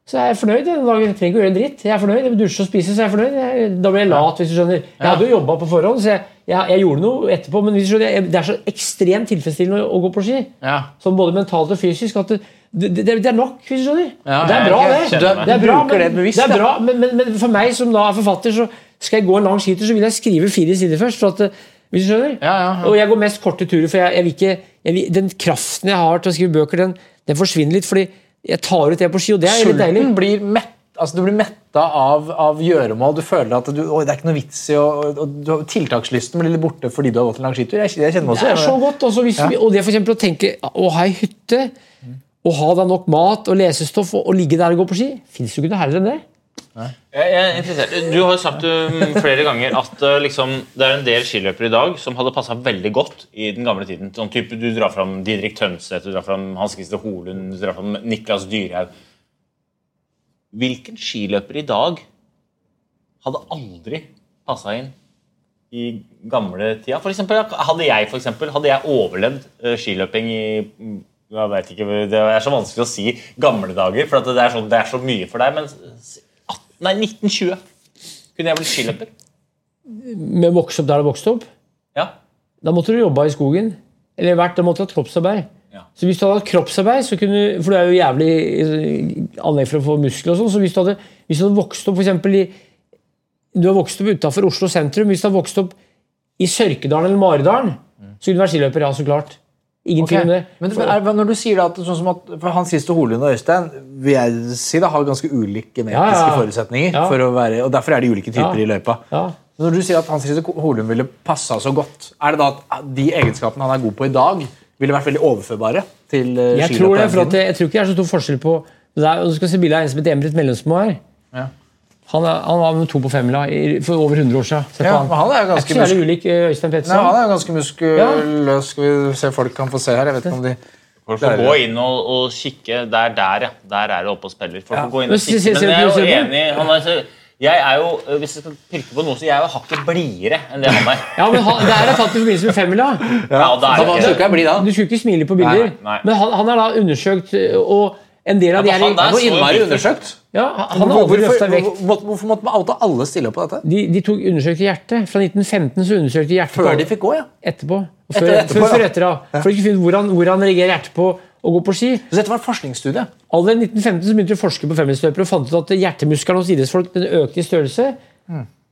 [SPEAKER 1] Så er jeg fornøyd. Jeg trenger ikke å gjøre en dritt. Jeg er fornøyd. Jeg vil dusje og spise, så er jeg fornøyd. Jeg, da blir jeg lat, hvis du skjønner. Jeg hadde jo jobba på forhånd, så jeg, jeg, jeg gjorde noe etterpå. Men hvis du skjønner, jeg, det er så ekstremt tilfredsstillende å, å gå på ski.
[SPEAKER 2] Ja.
[SPEAKER 1] Sånn både mentalt og fysisk. at det, det, det, det er nok, hvis du skjønner.
[SPEAKER 2] Ja,
[SPEAKER 1] det er bra, det. Det er bra, men,
[SPEAKER 2] det
[SPEAKER 1] er bra men, men, men for meg som da er forfatter, så skal jeg gå en lang skitur, så vil jeg skrive fire sider først. For at, eh, hvis du skjønner?
[SPEAKER 2] Ja, ja, ja.
[SPEAKER 1] Og jeg går mest korte turer, for jeg, jeg vil ikke, jeg vil, den kraften jeg har til å skrive bøker, den, den forsvinner litt. fordi jeg tar ut det på ski, og det er litt deilig.
[SPEAKER 2] Sulten blir mett, altså du blir metta av, av gjøremål. Du føler at du, å, det er ikke noe vits i og, Tiltakslysten blir litt borte fordi du har gått en lang skitur. Jeg, jeg kjenner også
[SPEAKER 1] Det er så godt. Også, hvis
[SPEAKER 2] Ja.
[SPEAKER 1] vi, og det for eksempel å tenke å ha ei hytte, å ha da nok mat og lesestoff og, og ligge der og gå på ski Fins jo ikke noe herligere enn det.
[SPEAKER 3] Jeg jeg er interessert. Du har jo sagt um, flere ganger at uh, liksom, det er en del skiløpere i dag som hadde passa veldig godt i den gamle tiden. Sånn type, Du drar fram Didrik Tønseth, du drar fram Hans Christer Holund, du drar fram Niklas Dyrhaug. Hvilken skiløper i dag hadde aldri passa inn i gamle tida? For eksempel, hadde jeg for eksempel, hadde jeg overlevd uh, skiløping i mm, jeg ikke, Det er så vanskelig å si gamle dager, for det, er så, det er så mye for deg. Men s- 18, nei, 1920 kunne jeg blitt skiløper.
[SPEAKER 1] Med å vokse opp der det vokste opp.
[SPEAKER 3] Ja.
[SPEAKER 1] Da måtte du jobba i skogen. Eller vært, da måtte du ha kroppsarbeid. Så hvis du hadde hatt kroppsarbeid, så kunne, for du er jo jævlig eh, anlegg for å få muskler og sånn, så hvis du hadde, hvis du hadde vokst opp for i Du har vokst opp utafor Oslo sentrum. Hvis du hadde vokst opp i Sørkedalen eller Maridalen, så kunne du vært skiløper. Ja, så klart. Ingen okay. om det.
[SPEAKER 2] Men, men er, når du sier da at, sånn som at for Hans Christo Holund og Øystein vil jeg si da, har ganske ulike genetiske
[SPEAKER 1] Ja, ja,
[SPEAKER 2] forutsetninger. For være, og Derfor er det ulike typer
[SPEAKER 1] Ja.
[SPEAKER 2] i løypa. Når du sier at Hans Christo Holund ville passa så godt, er det da at de egenskapene han er god på i dag, ville vært veldig overførbare til uh,
[SPEAKER 1] Jeg tror det, jeg, jeg tror ikke det er så stor forskjell på det er, Du skal se bildet av en som heter Emrit Mellomsmo her.
[SPEAKER 2] Ja.
[SPEAKER 1] Han, er, han var med to på femmila for over 100 år siden.
[SPEAKER 2] Ja,
[SPEAKER 1] han.
[SPEAKER 2] men han er jo ganske
[SPEAKER 1] ikke så ulik eh,
[SPEAKER 2] Nei, Han er jo ganske muskuløs. Skal vi se folk kan få se her? Jeg vet ikke om de
[SPEAKER 5] Folk får gå inn og, og kikke. Der, der, ja. Der er det oppe og spiller. Folk får gå inn og kikke. Men jeg er jo enig han er så, Jeg er jo, øh, Hvis jeg skal pirke på noe, så jeg er jo hakket blidere enn det han er.
[SPEAKER 1] Ja, men han, Der er tatt i forbindelse med femmila.
[SPEAKER 5] Ja, er
[SPEAKER 2] da?
[SPEAKER 1] Du skulle ikke smile på bilder.
[SPEAKER 5] Nei, nei.
[SPEAKER 1] Men han, han er da undersøkt, og en del av
[SPEAKER 5] Ja,
[SPEAKER 1] de
[SPEAKER 5] er, jo
[SPEAKER 2] innmari undersøkt.
[SPEAKER 1] ja, Han har aldri løfta vekt.
[SPEAKER 2] hvorfor, måtte man alltid alle stille opp på dette?
[SPEAKER 1] De, de tok undersøkte hjertet. Fra 1915 så undersøkte de hjertet
[SPEAKER 2] Før de fikk gå, ja.
[SPEAKER 1] etterpå. Og
[SPEAKER 2] Etter-
[SPEAKER 1] Før,
[SPEAKER 2] etterpå,
[SPEAKER 1] før, før
[SPEAKER 2] ja.
[SPEAKER 1] etter, da. For å ikke finne han, hvor han reagerer hjertet på å gå på ski.
[SPEAKER 2] Så dette var en forskningsstudie.
[SPEAKER 1] Allerede i 1915 så begynte de å forske på femmilsløpere og fant ut at hjertemuskelen hos idrettsfolk den økte i størrelse,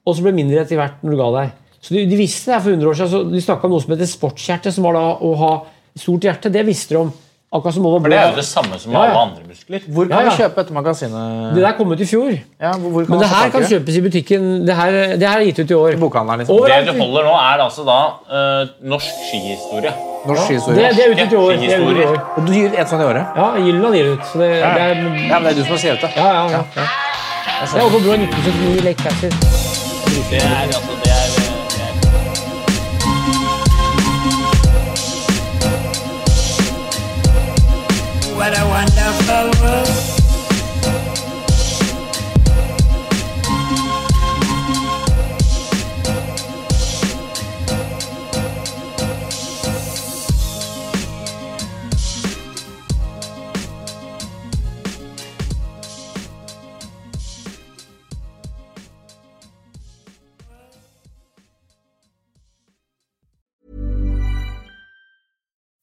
[SPEAKER 1] og så ble mindre etter hvert når du ga deg. Så de, de visste det for 100 år siden. Så de snakka om noe som heter sportshjerte, som var da å ha stort hjerte. Det visste de om. Akkurat som
[SPEAKER 5] For det er jo det samme som
[SPEAKER 1] Ja, ja.
[SPEAKER 5] alle andre muskler.
[SPEAKER 2] Hvor kan
[SPEAKER 1] Ja, ja.
[SPEAKER 2] vi kjøpe dette magasinet?
[SPEAKER 1] Det der kom ut i fjor.
[SPEAKER 2] Ja, hvor, hvor kan
[SPEAKER 1] Men det her kan kjøpes i butikken. Det her, det her er gitt ut i år.
[SPEAKER 2] I bokhandelen, liksom.
[SPEAKER 1] Over-
[SPEAKER 5] Det du holder nå, er altså da uh, norsk skihistorie.
[SPEAKER 2] Norsk skihistorie.
[SPEAKER 1] det er utgitt i år. Det er utgitt i år.
[SPEAKER 2] Og du gir ut et sånt i året?
[SPEAKER 1] Ja, Jylland gir ut. Så det, det er,
[SPEAKER 2] Ja, men det er du som har skrevet det.
[SPEAKER 1] ja, ja, ja. ja. Det er Blå 1979 Lake Placid.
[SPEAKER 5] Det er altså det